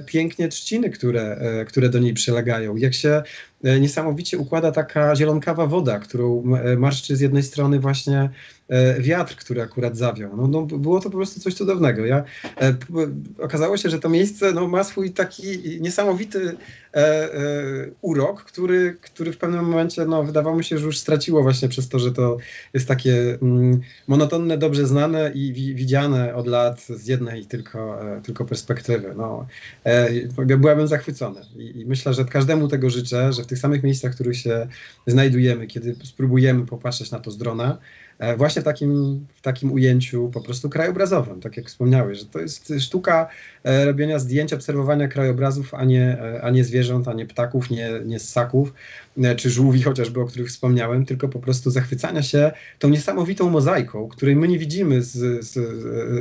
pięknie trzciny, które, które do niej przylegają, jak się niesamowicie układa taka zielonkawa woda, którą e, marszczy z jednej strony właśnie E, wiatr, który akurat zawiał. No, no, było to po prostu coś cudownego. Ja, e, okazało się, że to miejsce no, ma swój taki niesamowity e, e, urok, który, który w pewnym momencie no, wydawało mi się, że już straciło właśnie przez to, że to jest takie mm, monotonne, dobrze znane i wi widziane od lat z jednej tylko, e, tylko perspektywy. No, e, byłabym zachwycony I, i myślę, że każdemu tego życzę, że w tych samych miejscach, w których się znajdujemy, kiedy spróbujemy popatrzeć na to z drona, E, właśnie w takim, w takim ujęciu po prostu krajobrazowym, tak jak wspomniałeś, że to jest sztuka e, robienia zdjęć, obserwowania krajobrazów, a nie, e, a nie zwierząt, a nie ptaków, nie, nie ssaków, czy żółwi chociażby, o których wspomniałem, tylko po prostu zachwycania się tą niesamowitą mozaiką, której my nie widzimy z, z,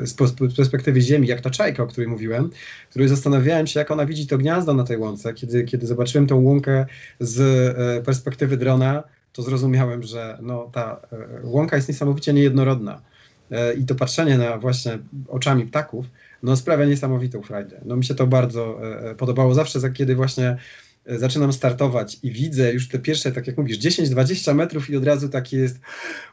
z perspektywy Ziemi, jak ta czajka, o której mówiłem, której zastanawiałem się, jak ona widzi to gniazdo na tej łące, kiedy, kiedy zobaczyłem tą łąkę z perspektywy drona, to zrozumiałem, że no, ta e, łąka jest niesamowicie niejednorodna. E, I to patrzenie na właśnie oczami ptaków no, sprawia niesamowitą frajdę. No, mi się to bardzo e, podobało. Zawsze, kiedy właśnie zaczynam startować i widzę już te pierwsze, tak jak mówisz, 10-20 metrów i od razu taki jest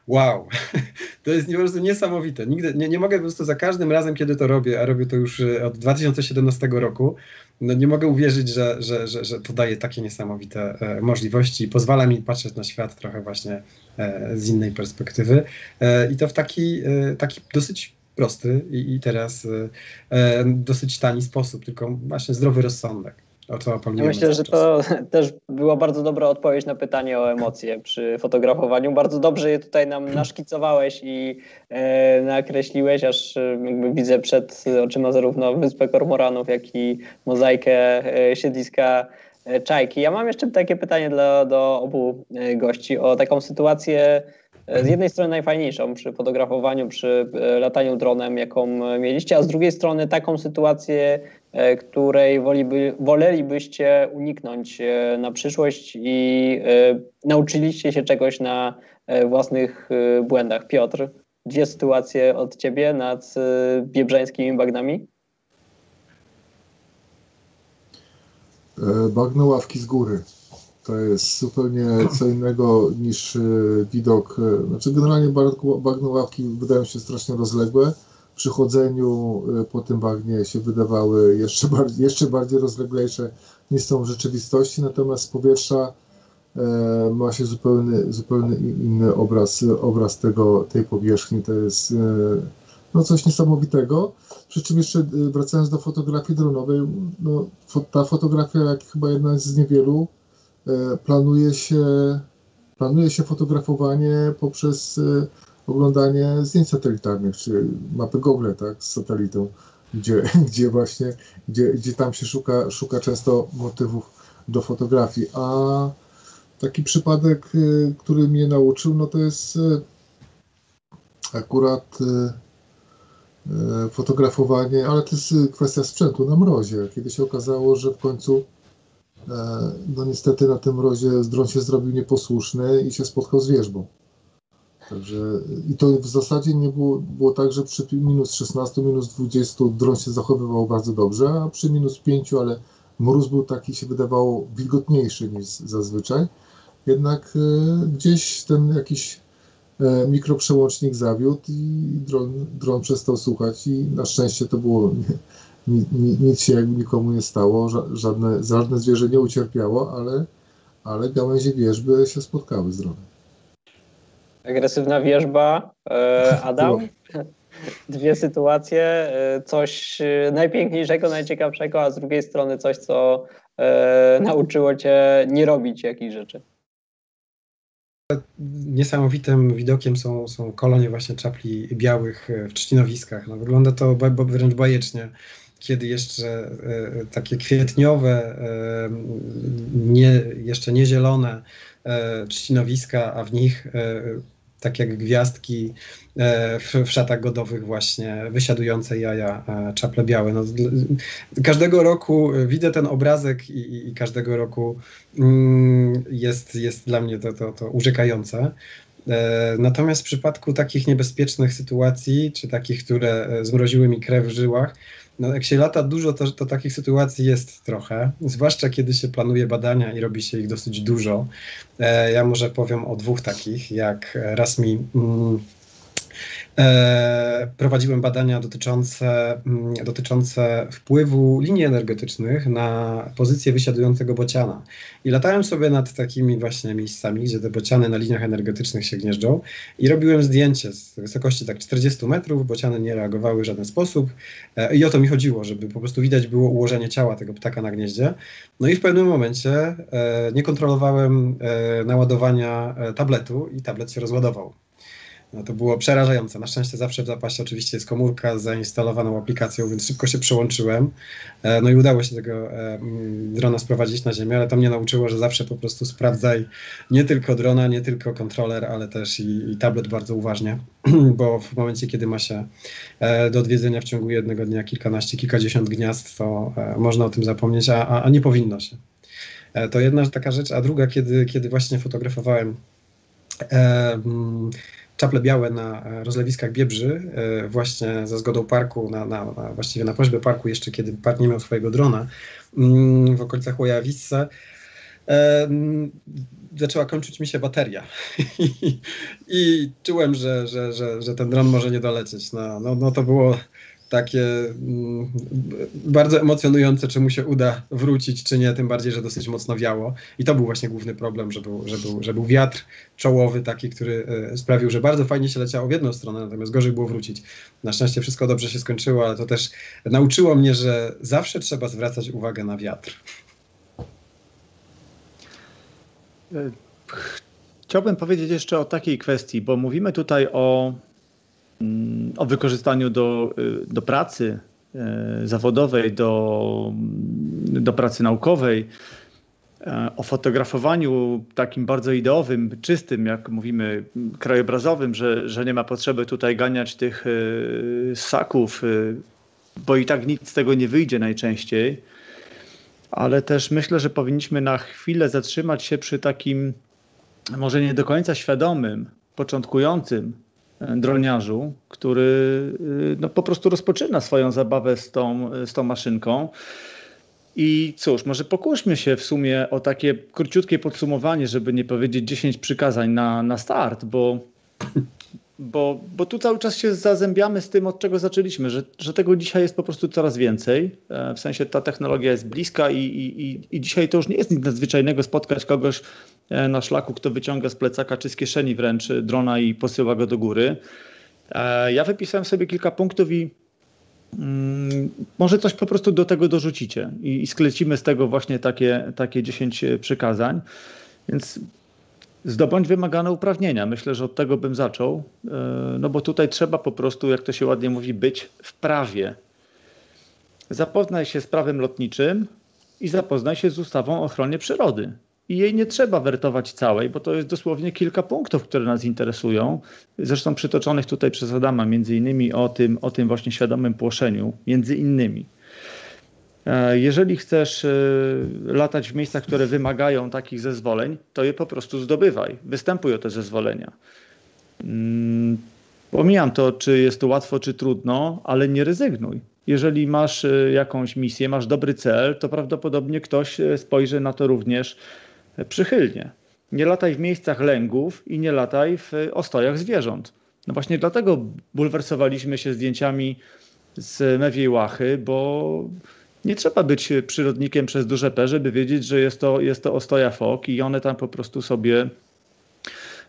wow, to jest po prostu niesamowite. Nigdy, nie, nie mogę po prostu za każdym razem, kiedy to robię, a robię to już od 2017 roku, no nie mogę uwierzyć, że, że, że, że to daje takie niesamowite e, możliwości i pozwala mi patrzeć na świat trochę właśnie e, z innej perspektywy. E, I to w taki, e, taki dosyć prosty i, teraz e, e, dosyć tani sposób, tylko właśnie zdrowy rozsądek. O co Myślę, że to też była bardzo dobra odpowiedź na pytanie o emocje przy fotografowaniu. Bardzo dobrze je tutaj nam naszkicowałeś i e, nakreśliłeś, aż e, jakby widzę przed oczyma zarówno Wyspę Kormoranów, jak i mozaikę e, siedliska e, Czajki. Ja mam jeszcze takie pytanie dla, do obu e, gości o taką sytuację z jednej strony najfajniejszą przy fotografowaniu, przy e, lataniu dronem, jaką mieliście, a z drugiej strony taką sytuację, e, której woliby, wolelibyście uniknąć na przyszłość i nauczyliście się czegoś na własnych błędach. Piotr, dwie sytuacje od ciebie nad biebrzańskimi bagnami. Bagno ławki z góry. To jest zupełnie co innego niż e, widok. E, znaczy, generalnie bagno ławki wydają się strasznie rozległe. Przy chodzeniu e, po tym bagnie się wydawały jeszcze bardziej, jeszcze bardziej rozleglejsze niż są w rzeczywistości, natomiast z powietrza ma się zupełny, zupełnie inny obraz, obraz tego, tej powierzchni. To jest no coś niesamowitego. Przy czym jeszcze wracając do fotografii dronowej, no, ta fotografia, jak chyba jedna z niewielu, planuje się, planuje się fotografowanie poprzez e, oglądanie zdjęć satelitarnych, czy mapy Google, tak, z satelitą, gdzie, gdzie właśnie, gdzie, gdzie tam się szuka, szuka często motywów do fotografii. A taki przypadek, e, który mnie nauczył, no to jest akurat fotografowanie, ale to jest kwestia sprzętu na mrozie, kiedy się okazało, że w końcu E, no niestety na tym mrozie dron się zrobił nieposłuszny i się spotkał z wierzbą. Także i to w zasadzie nie było, było tak, że przy minus 16, minus 20 dron się zachowywał bardzo dobrze, a przy minus 5, ale mróz był taki, się wydawało wilgotniejszy niż zazwyczaj. Jednak e, gdzieś ten jakiś e, mikroprzełącznik zawiódł i dron, dron przestał słuchać i na szczęście to było nic się jakby nikomu nie stało, żadne, żadne zwierzę nie ucierpiało, ale, ale gałęzie wierzby się spotkały z dronem. Agresywna wierzba, e, Adam. Dwie sytuacje, e, coś najpiękniejszego, najciekawszego, a z drugiej strony coś, co e, nauczyło cię nie robić jakichś rzeczy. Niesamowitym widokiem są, są kolonie właśnie czapli białych w trzcinowiskach. No, wygląda to wręcz bajecznie kiedy jeszcze e, takie kwietniowe, e, nie, jeszcze nie zielone e, trzcinowiska, a w nich tak jak gwiazdki w, w, szatach godowych właśnie, wysiadujące jaja, czaple białe. No, każdego roku widzę ten obrazek i, i każdego roku mm, jest, jest dla mnie to, to, to urzekające. Natomiast w przypadku takich niebezpiecznych sytuacji, czy takich, które zmroziły mi krew w żyłach, no, jak się lata dużo, to, to takich sytuacji jest trochę, zwłaszcza kiedy się planuje badania i robi się ich dosyć dużo. E, ja może powiem o dwóch takich, jak raz mi mm, prowadziłem badania dotyczące, mm, dotyczące wpływu linii energetycznych na pozycję wysiadującego bociana. I latałem sobie nad takimi właśnie miejscami, gdzie te bociany na liniach energetycznych się gnieżdżą i robiłem zdjęcie z wysokości tak 40 metrów, bociany nie reagowały w żaden sposób e, i o to mi chodziło, żeby po prostu widać było ułożenie ciała tego ptaka na gnieździe. No i w pewnym momencie e, nie kontrolowałem naładowania tabletu i tablet się rozładował. No to było przerażające. Na szczęście zawsze w zapasie oczywiście jest komórka z zainstalowaną aplikacją, więc szybko się przełączyłem. E, no i udało się tego e, mm, drona sprowadzić na ziemię, ale to mnie nauczyło, że zawsze po prostu sprawdzaj nie tylko drona, nie tylko kontroler, ale też i, i tablet bardzo uważnie, bo w momencie, kiedy ma się e, do odwiedzenia w ciągu jednego dnia kilkanaście, kilkadziesiąt gniazd, to można o tym zapomnieć, a, a nie powinno się. To jedna taka rzecz, a druga, kiedy, kiedy właśnie fotografowałem mm, czaple białe na e, rozlewiskach Biebrzy, e, właśnie za zgodą parku, na, na, na, właściwie na prośbę parku, jeszcze kiedy park nie miał swojego drona, mm, w okolicach Łojawice, zaczęła kończyć mi się bateria. I czułem, że, że, że, że ten dron może nie dolecieć. No, no, no to było takie mm, bardzo emocjonujące, czy mu się uda wrócić, czy nie, tym bardziej, że dosyć mocno wiało. I to był właśnie główny problem, że był, że był, że był wiatr czołowy taki, który e, sprawił, że bardzo fajnie się leciało w jedną stronę, natomiast gorzej było wrócić. Na szczęście wszystko dobrze się skończyło, ale to też nauczyło mnie, że zawsze trzeba zwracać uwagę na wiatr. E, chciałbym powiedzieć jeszcze o takiej kwestii, bo mówimy tutaj o o wykorzystaniu do, y, do pracy y, zawodowej, do, do pracy naukowej, e, o fotografowaniu takim bardzo ideowym, czystym, jak mówimy, krajobrazowym, że, że nie ma potrzeby tutaj ganiać tych y, ssaków, bo i tak nic z tego nie wyjdzie najczęściej. Ale też myślę, że powinniśmy na chwilę zatrzymać się przy takim, może nie do końca świadomym, początkującym droniarzu, który no, po prostu rozpoczyna swoją zabawę z tą, z tą maszynką. I cóż, może pokuśmy się w sumie o takie króciutkie podsumowanie, żeby nie powiedzieć 10 przykazań na, na start, bo, bo, bo tu cały czas się zazębiamy z tym, od czego zaczęliśmy, że, że tego dzisiaj jest po prostu coraz więcej. E, w sensie ta technologia jest bliska i, i, i dzisiaj to już nie jest nic nadzwyczajnego spotkać kogoś na szlaku, kto wyciąga z plecaka czy z kieszeni wręcz drona i posyła go do góry. E, ja wypisałem sobie kilka punktów i Mm, może coś po prostu do tego dorzucicie i, i sklecimy z tego właśnie takie, takie 10 e, przykazań. Więc zdobądź wymagane uprawnienia. Myślę, że od tego bym zaczął, e, no bo tutaj trzeba po prostu, jak to się ładnie mówi, być w prawie. Zapoznaj się z prawem lotniczym i zapoznaj się z ustawą o ochronie przyrody i jej nie trzeba wertować całej, bo to jest dosłownie kilka punktów, które nas interesują. Zresztą przytoczonych tutaj przez Adama, między innymi o tym, o tym właśnie świadomym płoszeniu, między innymi. E, jeżeli chcesz e, latać w miejscach, które wymagają takich zezwoleń, to je po prostu zdobywaj. Występuj o te zezwolenia. Mm, pomijam to, czy jest to łatwo, czy trudno, ale nie rezygnuj. Jeżeli masz e, jakąś misję, masz dobry cel, to prawdopodobnie ktoś spojrzy na to również przychylnie. Nie lataj w miejscach lęgów i nie lataj w ostojach zwierząt. No właśnie dlatego bulwersowaliśmy się zdjęciami z Mewiej Łachy, bo nie trzeba być przyrodnikiem przez duże P, żeby wiedzieć, że jest to, jest to ostoja fok i one tam po prostu sobie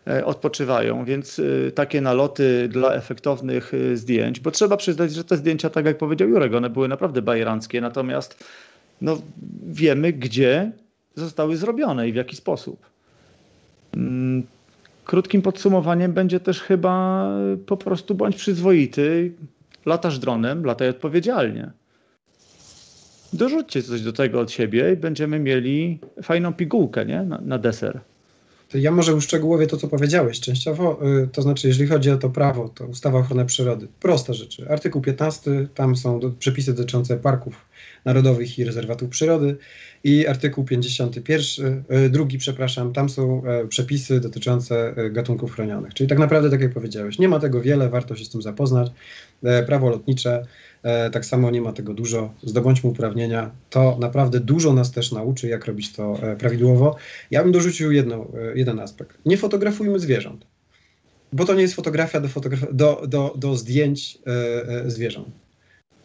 e, odpoczywają, więc e, takie naloty dla efektownych e, zdjęć, bo trzeba przyznać, że te zdjęcia, tak jak powiedział Jurek, one były naprawdę bajeranckie, natomiast no, wiemy, gdzie zostały zrobione i w jaki sposób. Mm, krótkim podsumowaniem będzie też chyba po prostu bądź przyzwoity, latasz dronem, lataj odpowiedzialnie. Dorzućcie coś do tego od siebie i będziemy mieli fajną pigułkę nie? Na, na deser. To ja może uszczegółowię to, co powiedziałeś częściowo. Y, to znaczy, jeżeli chodzi o to prawo, to ustawa ochrony przyrody. Proste rzeczy. Artykuł 15, tam są do, przepisy dotyczące parków narodowych i rezerwatów przyrody i artykuł 51, y, drugi, przepraszam, tam są e, przepisy dotyczące e, gatunków chronionych. Czyli tak naprawdę, tak jak powiedziałeś, nie ma tego wiele, warto się z tym zapoznać. E, prawo lotnicze, tak samo nie ma tego dużo. Zdobądźmy uprawnienia. To naprawdę dużo nas też nauczy, jak robić to prawidłowo. Ja bym dorzucił jedną, jeden aspekt. Nie fotografujmy zwierząt, bo to nie jest fotografia do, do, do, do zdjęć zwierząt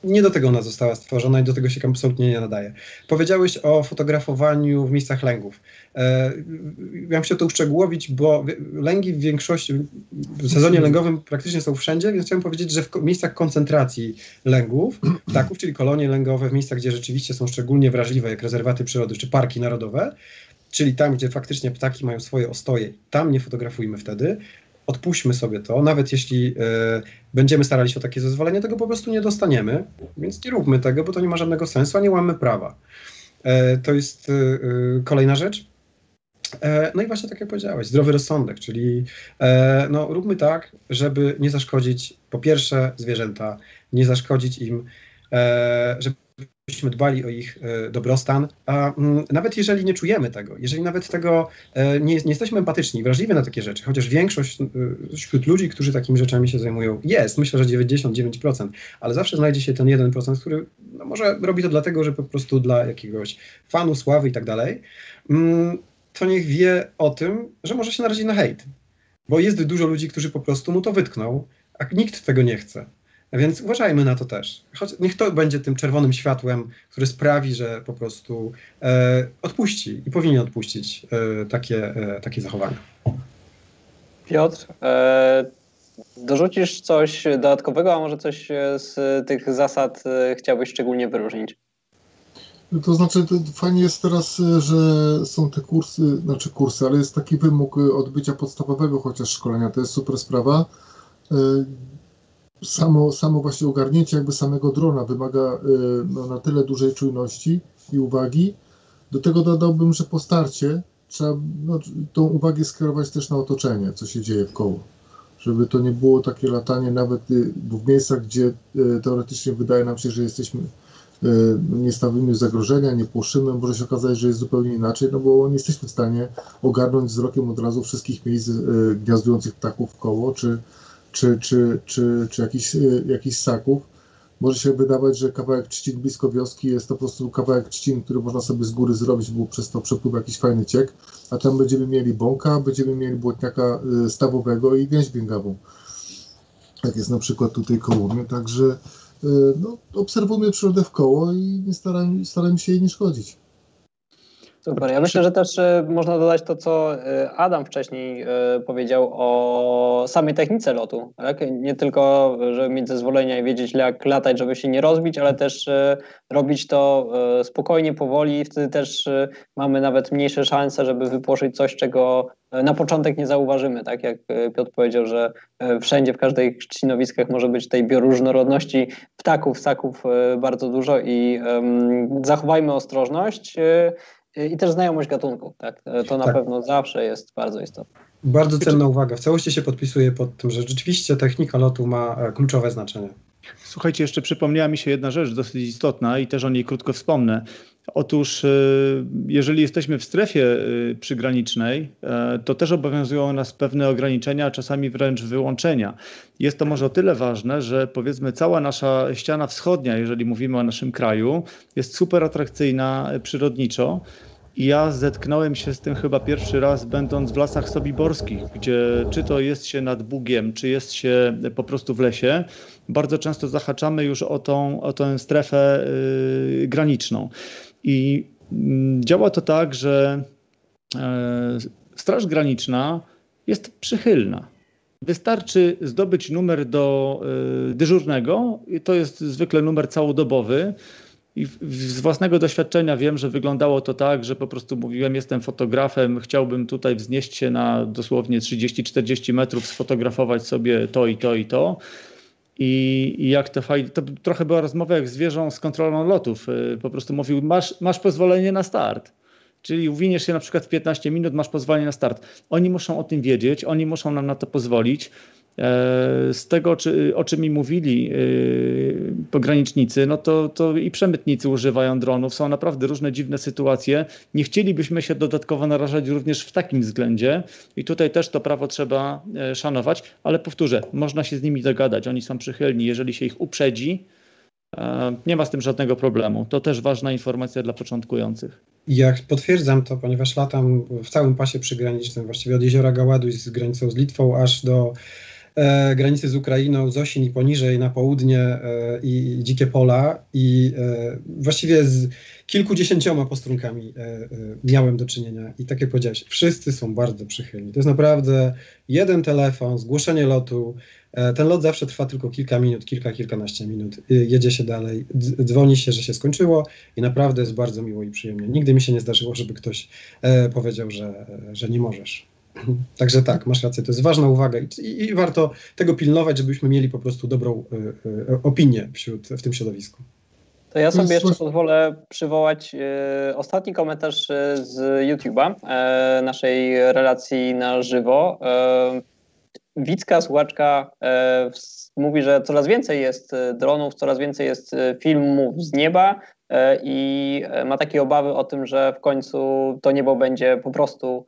nie do tego ona została stworzona i do tego się absolutnie nie nadaje. Powiedziałeś o fotografowaniu w miejscach lęgów. E, ja chciał to uszczegółowić, bo lęgi w większości, w sezonie lęgowym praktycznie są wszędzie, więc chciałem powiedzieć, że w miejscach koncentracji lęgów, ptaków, czyli kolonie lęgowe, w miejscach, gdzie rzeczywiście są szczególnie wrażliwe, jak rezerwaty przyrody czy parki narodowe, czyli tam, gdzie faktycznie ptaki mają swoje ostoje, tam nie fotografujmy wtedy, odpuśćmy sobie to, nawet jeśli e, będziemy starali się o takie zezwolenie, tego po prostu nie dostaniemy, więc nie róbmy tego, bo to nie ma żadnego sensu, a nie łamy prawa. E, to jest e, kolejna rzecz. No i właśnie tak jak powiedziałeś, zdrowy rozsądek, czyli no, róbmy tak, żeby nie zaszkodzić po pierwsze zwierzęta, nie zaszkodzić im, żeby byśmy dbali o ich e, dobrostan, a mm, nawet jeżeli nie czujemy tego, jeżeli nawet tego e, nie, nie jesteśmy empatyczni, wrażliwi na takie rzeczy, chociaż większość e, wśród ludzi, którzy takimi rzeczami się zajmują, jest, myślę, że 99%, ale zawsze znajdzie się ten 1%, który no, może robi to dlatego, że po prostu dla jakiegoś fanu, sławy i tak dalej, mm, to niech wie o tym, że może się narazić na hejt, bo jest dużo ludzi, którzy po prostu mu to wytkną, a nikt tego nie chce. Więc uważajmy na to też. Choć niech to będzie tym czerwonym światłem, które sprawi, że po prostu e, odpuści i powinien odpuścić e, takie, e, takie zachowania. Piotr, e, dorzucisz coś dodatkowego, a może coś z tych zasad e, chciałbyś szczególnie wyróżnić? No to znaczy, to fajnie jest teraz, że są te kursy, znaczy kursy, ale jest taki wymóg odbycia podstawowego chociaż szkolenia, to jest super sprawa e, samo, samo właśnie ogarnięcie jakby samego drona wymaga y, no, na tyle dużej czujności i uwagi. Do tego dodałbym, że po starcie trzeba no, tą uwagę skierować też na otoczenie, co się dzieje w koło. Żeby to nie było takie latanie nawet y, w miejscach, gdzie y, teoretycznie wydaje nam się, że jesteśmy nie stawimy zagrożenia, nie płoszymy, może się okazać, że jest zupełnie inaczej, no bo nie jesteśmy w stanie ogarnąć wzrokiem od razu wszystkich miejsc gniazdujących ptaków w koło, czy czy, czy, czy, czy jakichś, jakichś ssaków, może się wydawać, że kawałek trzcin blisko wioski jest to po prostu kawałek trzcin, który można sobie z góry zrobić, bo przez to przepływa jakiś fajny ciek, a tam będziemy mieli bąka, będziemy mieli błotniaka stawowego i gęś bięgawą. Jak jest na przykład tutaj koło mnie, także no, obserwujmy przyrodę w koło i nie starajmy, starajmy się jej nie szkodzić. Super. Ja myślę, że też e, można dodać to, co e, Adam wcześniej e, powiedział o samej technice lotu. Tak? Nie tylko, żeby mieć zezwolenia i wiedzieć, jak latać, żeby się nie rozbić, ale też robić to spokojnie, powoli wtedy też mamy nawet mniejsze szanse, żeby wypłoszyć coś, czego na początek nie zauważymy. Tak jak Piotr powiedział, że wszędzie, w każdej trzcinowiskach może być tej bioróżnorodności ptaków, ssaków bardzo dużo i zachowajmy ostrożność i też znajomość gatunku. Tak? To na tak. pewno zawsze jest bardzo istotne. Bardzo cenna uwaga. W całości się podpisuję pod tym, że rzeczywiście technika lotu ma e, kluczowe znaczenie. Słuchajcie, jeszcze przypomniała mi się jedna rzecz dosyć istotna i też o niej krótko wspomnę. Otóż, e, jeżeli jesteśmy w strefie e, przygranicznej, to też obowiązują nas pewne ograniczenia, a czasami wręcz wyłączenia. Jest to może o tyle ważne, że powiedzmy cała nasza ściana wschodnia, jeżeli mówimy o naszym kraju, jest super atrakcyjna przyrodniczo. I ja zetknąłem się z tym chyba pierwszy raz, będąc w lasach sobiborskich, gdzie czy to jest się nad Bugiem, czy jest się po prostu w lesie, bardzo często zahaczamy już o tą, o tę strefę yy, graniczną. I yy, działa to tak, że yy, Straż Graniczna jest przychylna. Wystarczy zdobyć numer do y, dyżurnego, i to jest zwykle numer całodobowy i z własnego doświadczenia wiem, że wyglądało to tak, że po prostu mówiłem, jestem fotografem, chciałbym tutaj wznieść się na dosłownie 30-40 metrów, sfotografować sobie to i to i to. I, jak to fajnie, to trochę była rozmowa jak z wieżą z kontrolą lotów. Y, po prostu mówił, masz, masz pozwolenie na start. Czyli uwiniesz się na przykład w 15 minut, masz pozwolenie na start. Oni muszą o tym wiedzieć, oni muszą nam na to pozwolić. E, z tego, o czym mi mówili e, pogranicznicy, no to, to i przemytnicy używają dronów. Są naprawdę różne dziwne sytuacje. Nie chcielibyśmy się dodatkowo narażać również w takim względzie i tutaj też to prawo trzeba e, szanować, ale powtórzę, można się z nimi dogadać. Oni są przychylni. Jeżeli się ich uprzedzi, nie ma z tym żadnego problemu. To też ważna informacja dla początkujących. Ja potwierdzam to, ponieważ latam w całym pasie przygranicznym, właściwie od jeziora Gaładu z granicą z Litwą aż do granicy z Ukrainą, z Osin i poniżej na południe e, i, dzikie pola i e, właściwie z kilkudziesięcioma postrunkami e, e, miałem do czynienia i tak jak powiedziałeś, wszyscy są bardzo przychylni. To jest naprawdę jeden telefon, zgłoszenie lotu, e, ten lot zawsze trwa tylko kilka minut, kilka, kilkanaście minut. Jedzie się dalej, dzwoni się, że się skończyło i naprawdę jest bardzo miło i przyjemnie. Nigdy mi się nie zdarzyło, żeby ktoś powiedział, że, że nie możesz. Także tak, masz rację, to jest ważna uwaga i, i, warto tego pilnować, żebyśmy mieli po prostu dobrą y, y, opinię wśród, w tym środowisku. To ja sobie jeszcze pozwolę przywołać y, ostatni komentarz z YouTube'a, naszej relacji na żywo. Wicka słuchaczka mówi, że coraz więcej jest dronów, coraz więcej jest filmów z nieba i ma takie obawy o tym, że w końcu to niebo będzie po prostu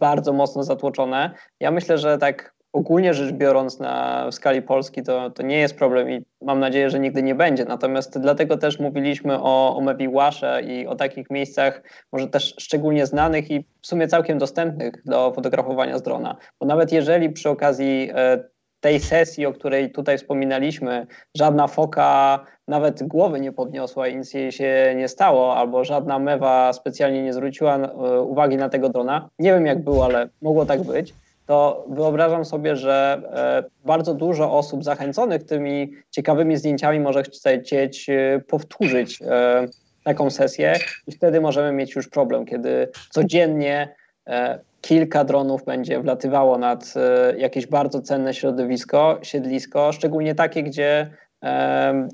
bardzo mocno zatłoczone. Ja myślę, że tak ogólnie rzecz biorąc na w skali Polski to, to nie jest problem i mam nadzieję, że nigdy nie będzie. Natomiast dlatego też mówiliśmy o, o Mebiłasze i o takich miejscach może też szczególnie znanych i w sumie całkiem dostępnych do fotografowania z drona. Bo nawet jeżeli przy okazji e, tej sesji, o której tutaj wspominaliśmy, żadna foka nawet głowy nie podniosła i nic jej się nie stało, albo żadna mewa specjalnie nie zwróciła e, uwagi na tego drona. Nie wiem jak było, ale mogło tak być. To wyobrażam sobie, że e, bardzo dużo osób zachęconych tymi ciekawymi zdjęciami może chcieć e, powtórzyć taką sesję i wtedy możemy mieć już problem, kiedy codziennie kilka dronów będzie wlatywało nad jakieś bardzo cenne środowisko, siedlisko, szczególnie takie, gdzie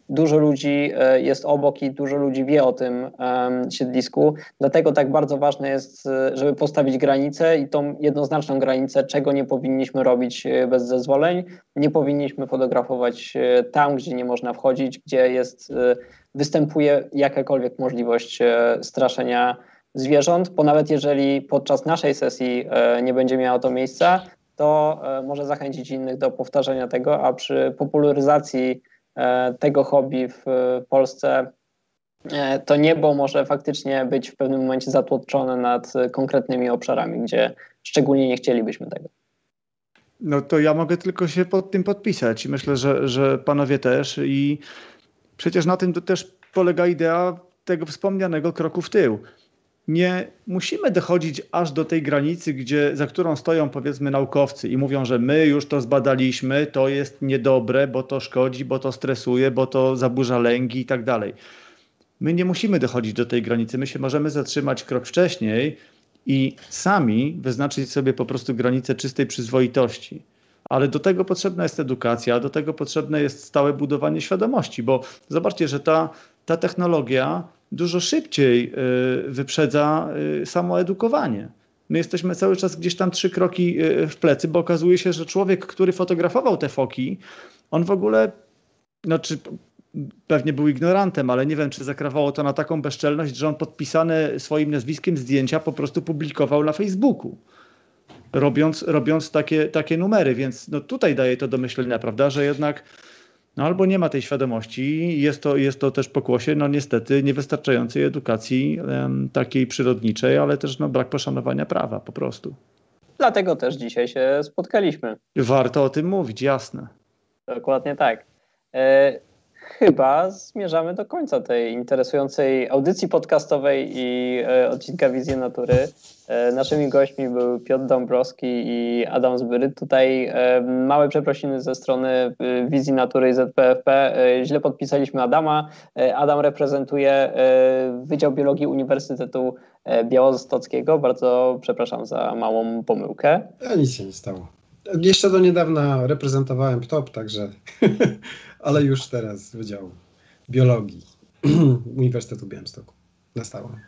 Dużo ludzi e, jest obok i dużo ludzi wie o tym siedlisku. Dlatego tak bardzo ważne jest, e, żeby postawić granicę i tą jednoznaczną granicę, czego nie powinniśmy robić e, bez zezwoleń. Nie powinniśmy fotografować tam, gdzie nie można wchodzić, gdzie jest, występuje jakakolwiek możliwość straszenia zwierząt, bo nawet jeżeli podczas naszej sesji nie będzie miało to miejsca, to może zachęcić innych do powtarzania tego, a przy popularyzacji tego hobby w Polsce to niebo może faktycznie być w pewnym momencie zatłoczone nad konkretnymi obszarami, gdzie szczególnie nie chcielibyśmy tego. No to ja mogę tylko się pod tym podpisać i myślę, że, że panowie też. I przecież na tym też polega idea tego wspomnianego kroku w tył. Nie musimy dochodzić aż do tej granicy, gdzie, za którą stoją powiedzmy naukowcy i mówią, że my już to zbadaliśmy, to jest niedobre, bo to szkodzi, bo to stresuje, bo to zaburza lęki i tak dalej. My nie musimy dochodzić do tej granicy, my się możemy zatrzymać krok wcześniej i sami wyznaczyć sobie po prostu granicę czystej przyzwoitości. Ale do tego potrzebna jest edukacja, do tego potrzebne jest stałe budowanie świadomości, bo zobaczcie, że ta, ta technologia dużo szybciej y, wyprzedza y, samo edukowanie. My jesteśmy cały czas gdzieś tam trzy kroki y, w plecy, bo okazuje się, że człowiek, który fotografował te foki, on w ogóle, no czy pewnie był ignorantem, ale nie wiem, czy zakrawało to na taką bezczelność, że on podpisane swoim nazwiskiem zdjęcia po prostu publikował na Facebooku. Robiąc, robiąc takie, takie numery, więc no tutaj daje to do myślenia, prawda, że jednak no albo nie ma tej świadomości, jest to, jest to też pokłosie, no niestety, niewystarczającej edukacji um, takiej przyrodniczej, ale też no, brak poszanowania prawa po prostu. Dlatego też dzisiaj się spotkaliśmy. Warto o tym mówić, jasne. Dokładnie tak. E, chyba zmierzamy do końca tej interesującej audycji podcastowej i e, odcinka Wizji Natury. E, naszymi gośćmi był Piotr Dąbrowski i Adam Zbyryt. Tutaj e, małe przeprosiny ze strony e, Wizji Natury i ZPFP. E, źle podpisaliśmy Adama. E, Adam reprezentuje Wydział Biologii Uniwersytetu Białostockiego. Bardzo przepraszam za małą pomyłkę. A nic się nie stało. Jeszcze do niedawna reprezentowałem PTOP, także ale już teraz Wydział Biologii Uniwersytetu Białymstoku na stałe.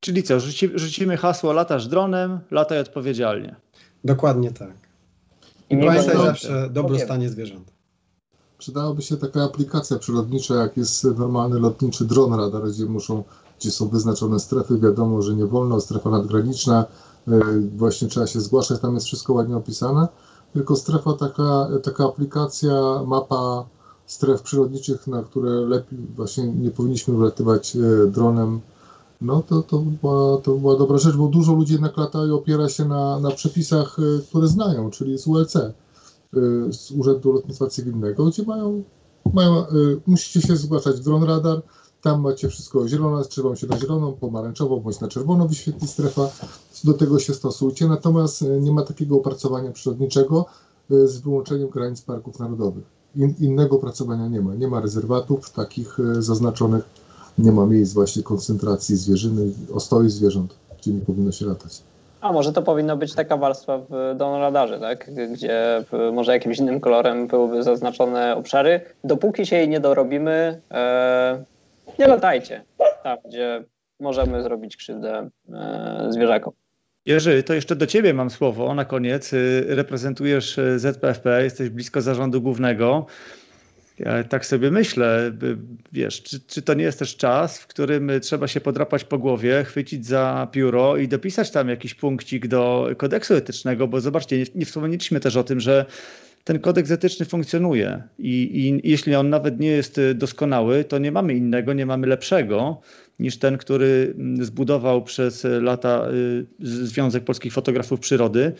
Czyli co, rzuci, rzucimy hasło latasz dronem, lataj odpowiedzialnie. Dokładnie tak. I pamiętaj zawsze dobrostanie zwierząt. Przydałaby się taka aplikacja przyrodnicza, jak jest normalny lotniczy dron radar, gdzie muszą, gdzie są wyznaczone strefy, wiadomo, że nie wolno, strefa nadgraniczna, właśnie trzeba się zgłaszać, tam jest wszystko ładnie opisane tylko strefa taka, taka aplikacja, mapa stref przyrodniczych, na które lepiej właśnie nie powinniśmy wlatywać e, dronem, no to, to, była, to była dobra rzecz, bo dużo ludzi jednak lata i opiera się na, na przepisach, e, które znają, czyli z ULC, e, z Urzędu Lotnictwa Cywilnego, gdzie mają, mają musicie się zgłaszać dron radar, tam macie wszystko zielone, trzeba się na zieloną, pomarańczową bądź na czerwono wyświetli strefa. Do tego się stosujcie. Natomiast e, nie ma takiego opracowania przyrodniczego e, z wyłączeniem granic parków narodowych. In, innego opracowania nie ma. Nie ma rezerwatów takich e, zaznaczonych, nie ma miejsc właśnie koncentracji zwierzyny, ostoi zwierząt, gdzie nie powinno się latać. A może to powinno być taka warstwa w donoradarze, tak? gdzie może jakimś innym kolorem byłyby zaznaczone obszary. Dopóki się jej nie dorobimy, e, nie latajcie tam, gdzie możemy zrobić krzywdę e, zwierzakom. Jerzy, to jeszcze do Ciebie mam słowo na koniec. Y, reprezentujesz y, ZPFP, jesteś blisko zarządu głównego. Ja tak sobie myślę, wiesz, czy, czy, to nie jest też czas, w którym trzeba się podrapać po głowie, chwycić za pióro i dopisać tam jakiś punkcik do kodeksu etycznego, bo zobaczcie, nie, nie wspomnieliśmy też o tym, że ten kodeks etyczny funkcjonuje i, i jeśli on nawet nie jest y, doskonały, to nie mamy innego, nie mamy lepszego niż ten, który mm, zbudował przez lata y, Związek Polskich Fotografów Przyrody.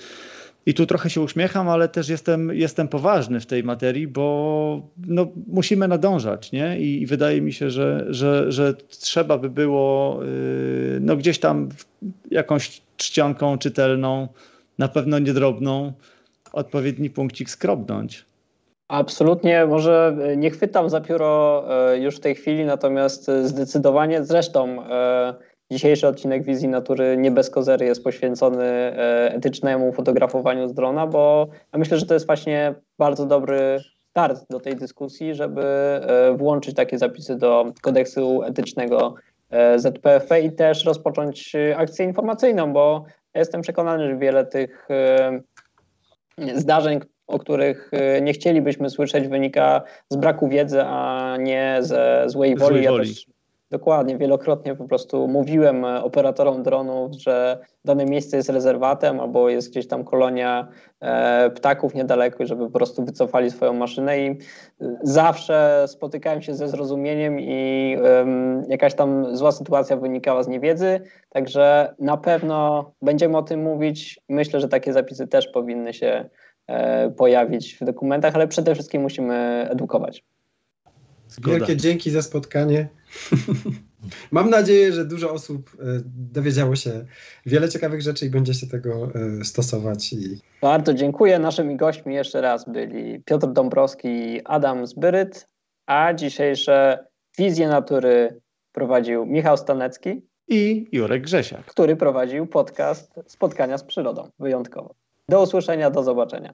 I tu trochę się uśmiecham, ale też jestem, jestem poważny w tej materii, bo no, musimy nadążać, nie? I, I, wydaje mi się, że, że, że trzeba by było yy, no, gdzieś tam jakąś czcionką czytelną, na pewno niedrobną, odpowiedni punkcik skrobnąć. Absolutnie, może e, nie chwytam za pióro e, już w tej chwili, natomiast e, zdecydowanie, zresztą dzisiejszy odcinek Wizji Natury nie bez kozery jest poświęcony etycznemu fotografowaniu z drona, bo myślę, że to jest właśnie bardzo dobry start do tej dyskusji, żeby włączyć takie zapisy do kodeksu etycznego ZPFP i też rozpocząć akcję informacyjną, bo jestem przekonany, że wiele tych zdarzeń, o których y, nie chcielibyśmy słyszeć, wynika z braku wiedzy, a nie ze złej woli. Złej woli. Ja też Dokładnie, wielokrotnie po prostu mówiłem e, operatorom dronów, że dane miejsce jest rezerwatem albo jest gdzieś tam kolonia e, ptaków niedaleko, żeby po prostu wycofali swoją maszynę i e, zawsze spotykałem się ze zrozumieniem i jakaś tam zła sytuacja wynikała z niewiedzy, także na pewno będziemy o tym mówić. Myślę, że takie zapisy też powinny się pojawić w dokumentach, ale przede wszystkim musimy edukować. Zgoda. Wielkie dzięki za spotkanie. Mam nadzieję, że dużo osób e, dowiedziało się wiele ciekawych rzeczy i będzie się tego e, stosować. I... Bardzo dziękuję. Naszymi gośćmi jeszcze raz byli Piotr Dąbrowski i Adam Zbyryt, a dzisiejsze wizje natury prowadził Michał Stanecki i Jurek Grzesiak, który prowadził podcast Spotkania z przyrodą wyjątkowo. Do usłyszenia, do zobaczenia.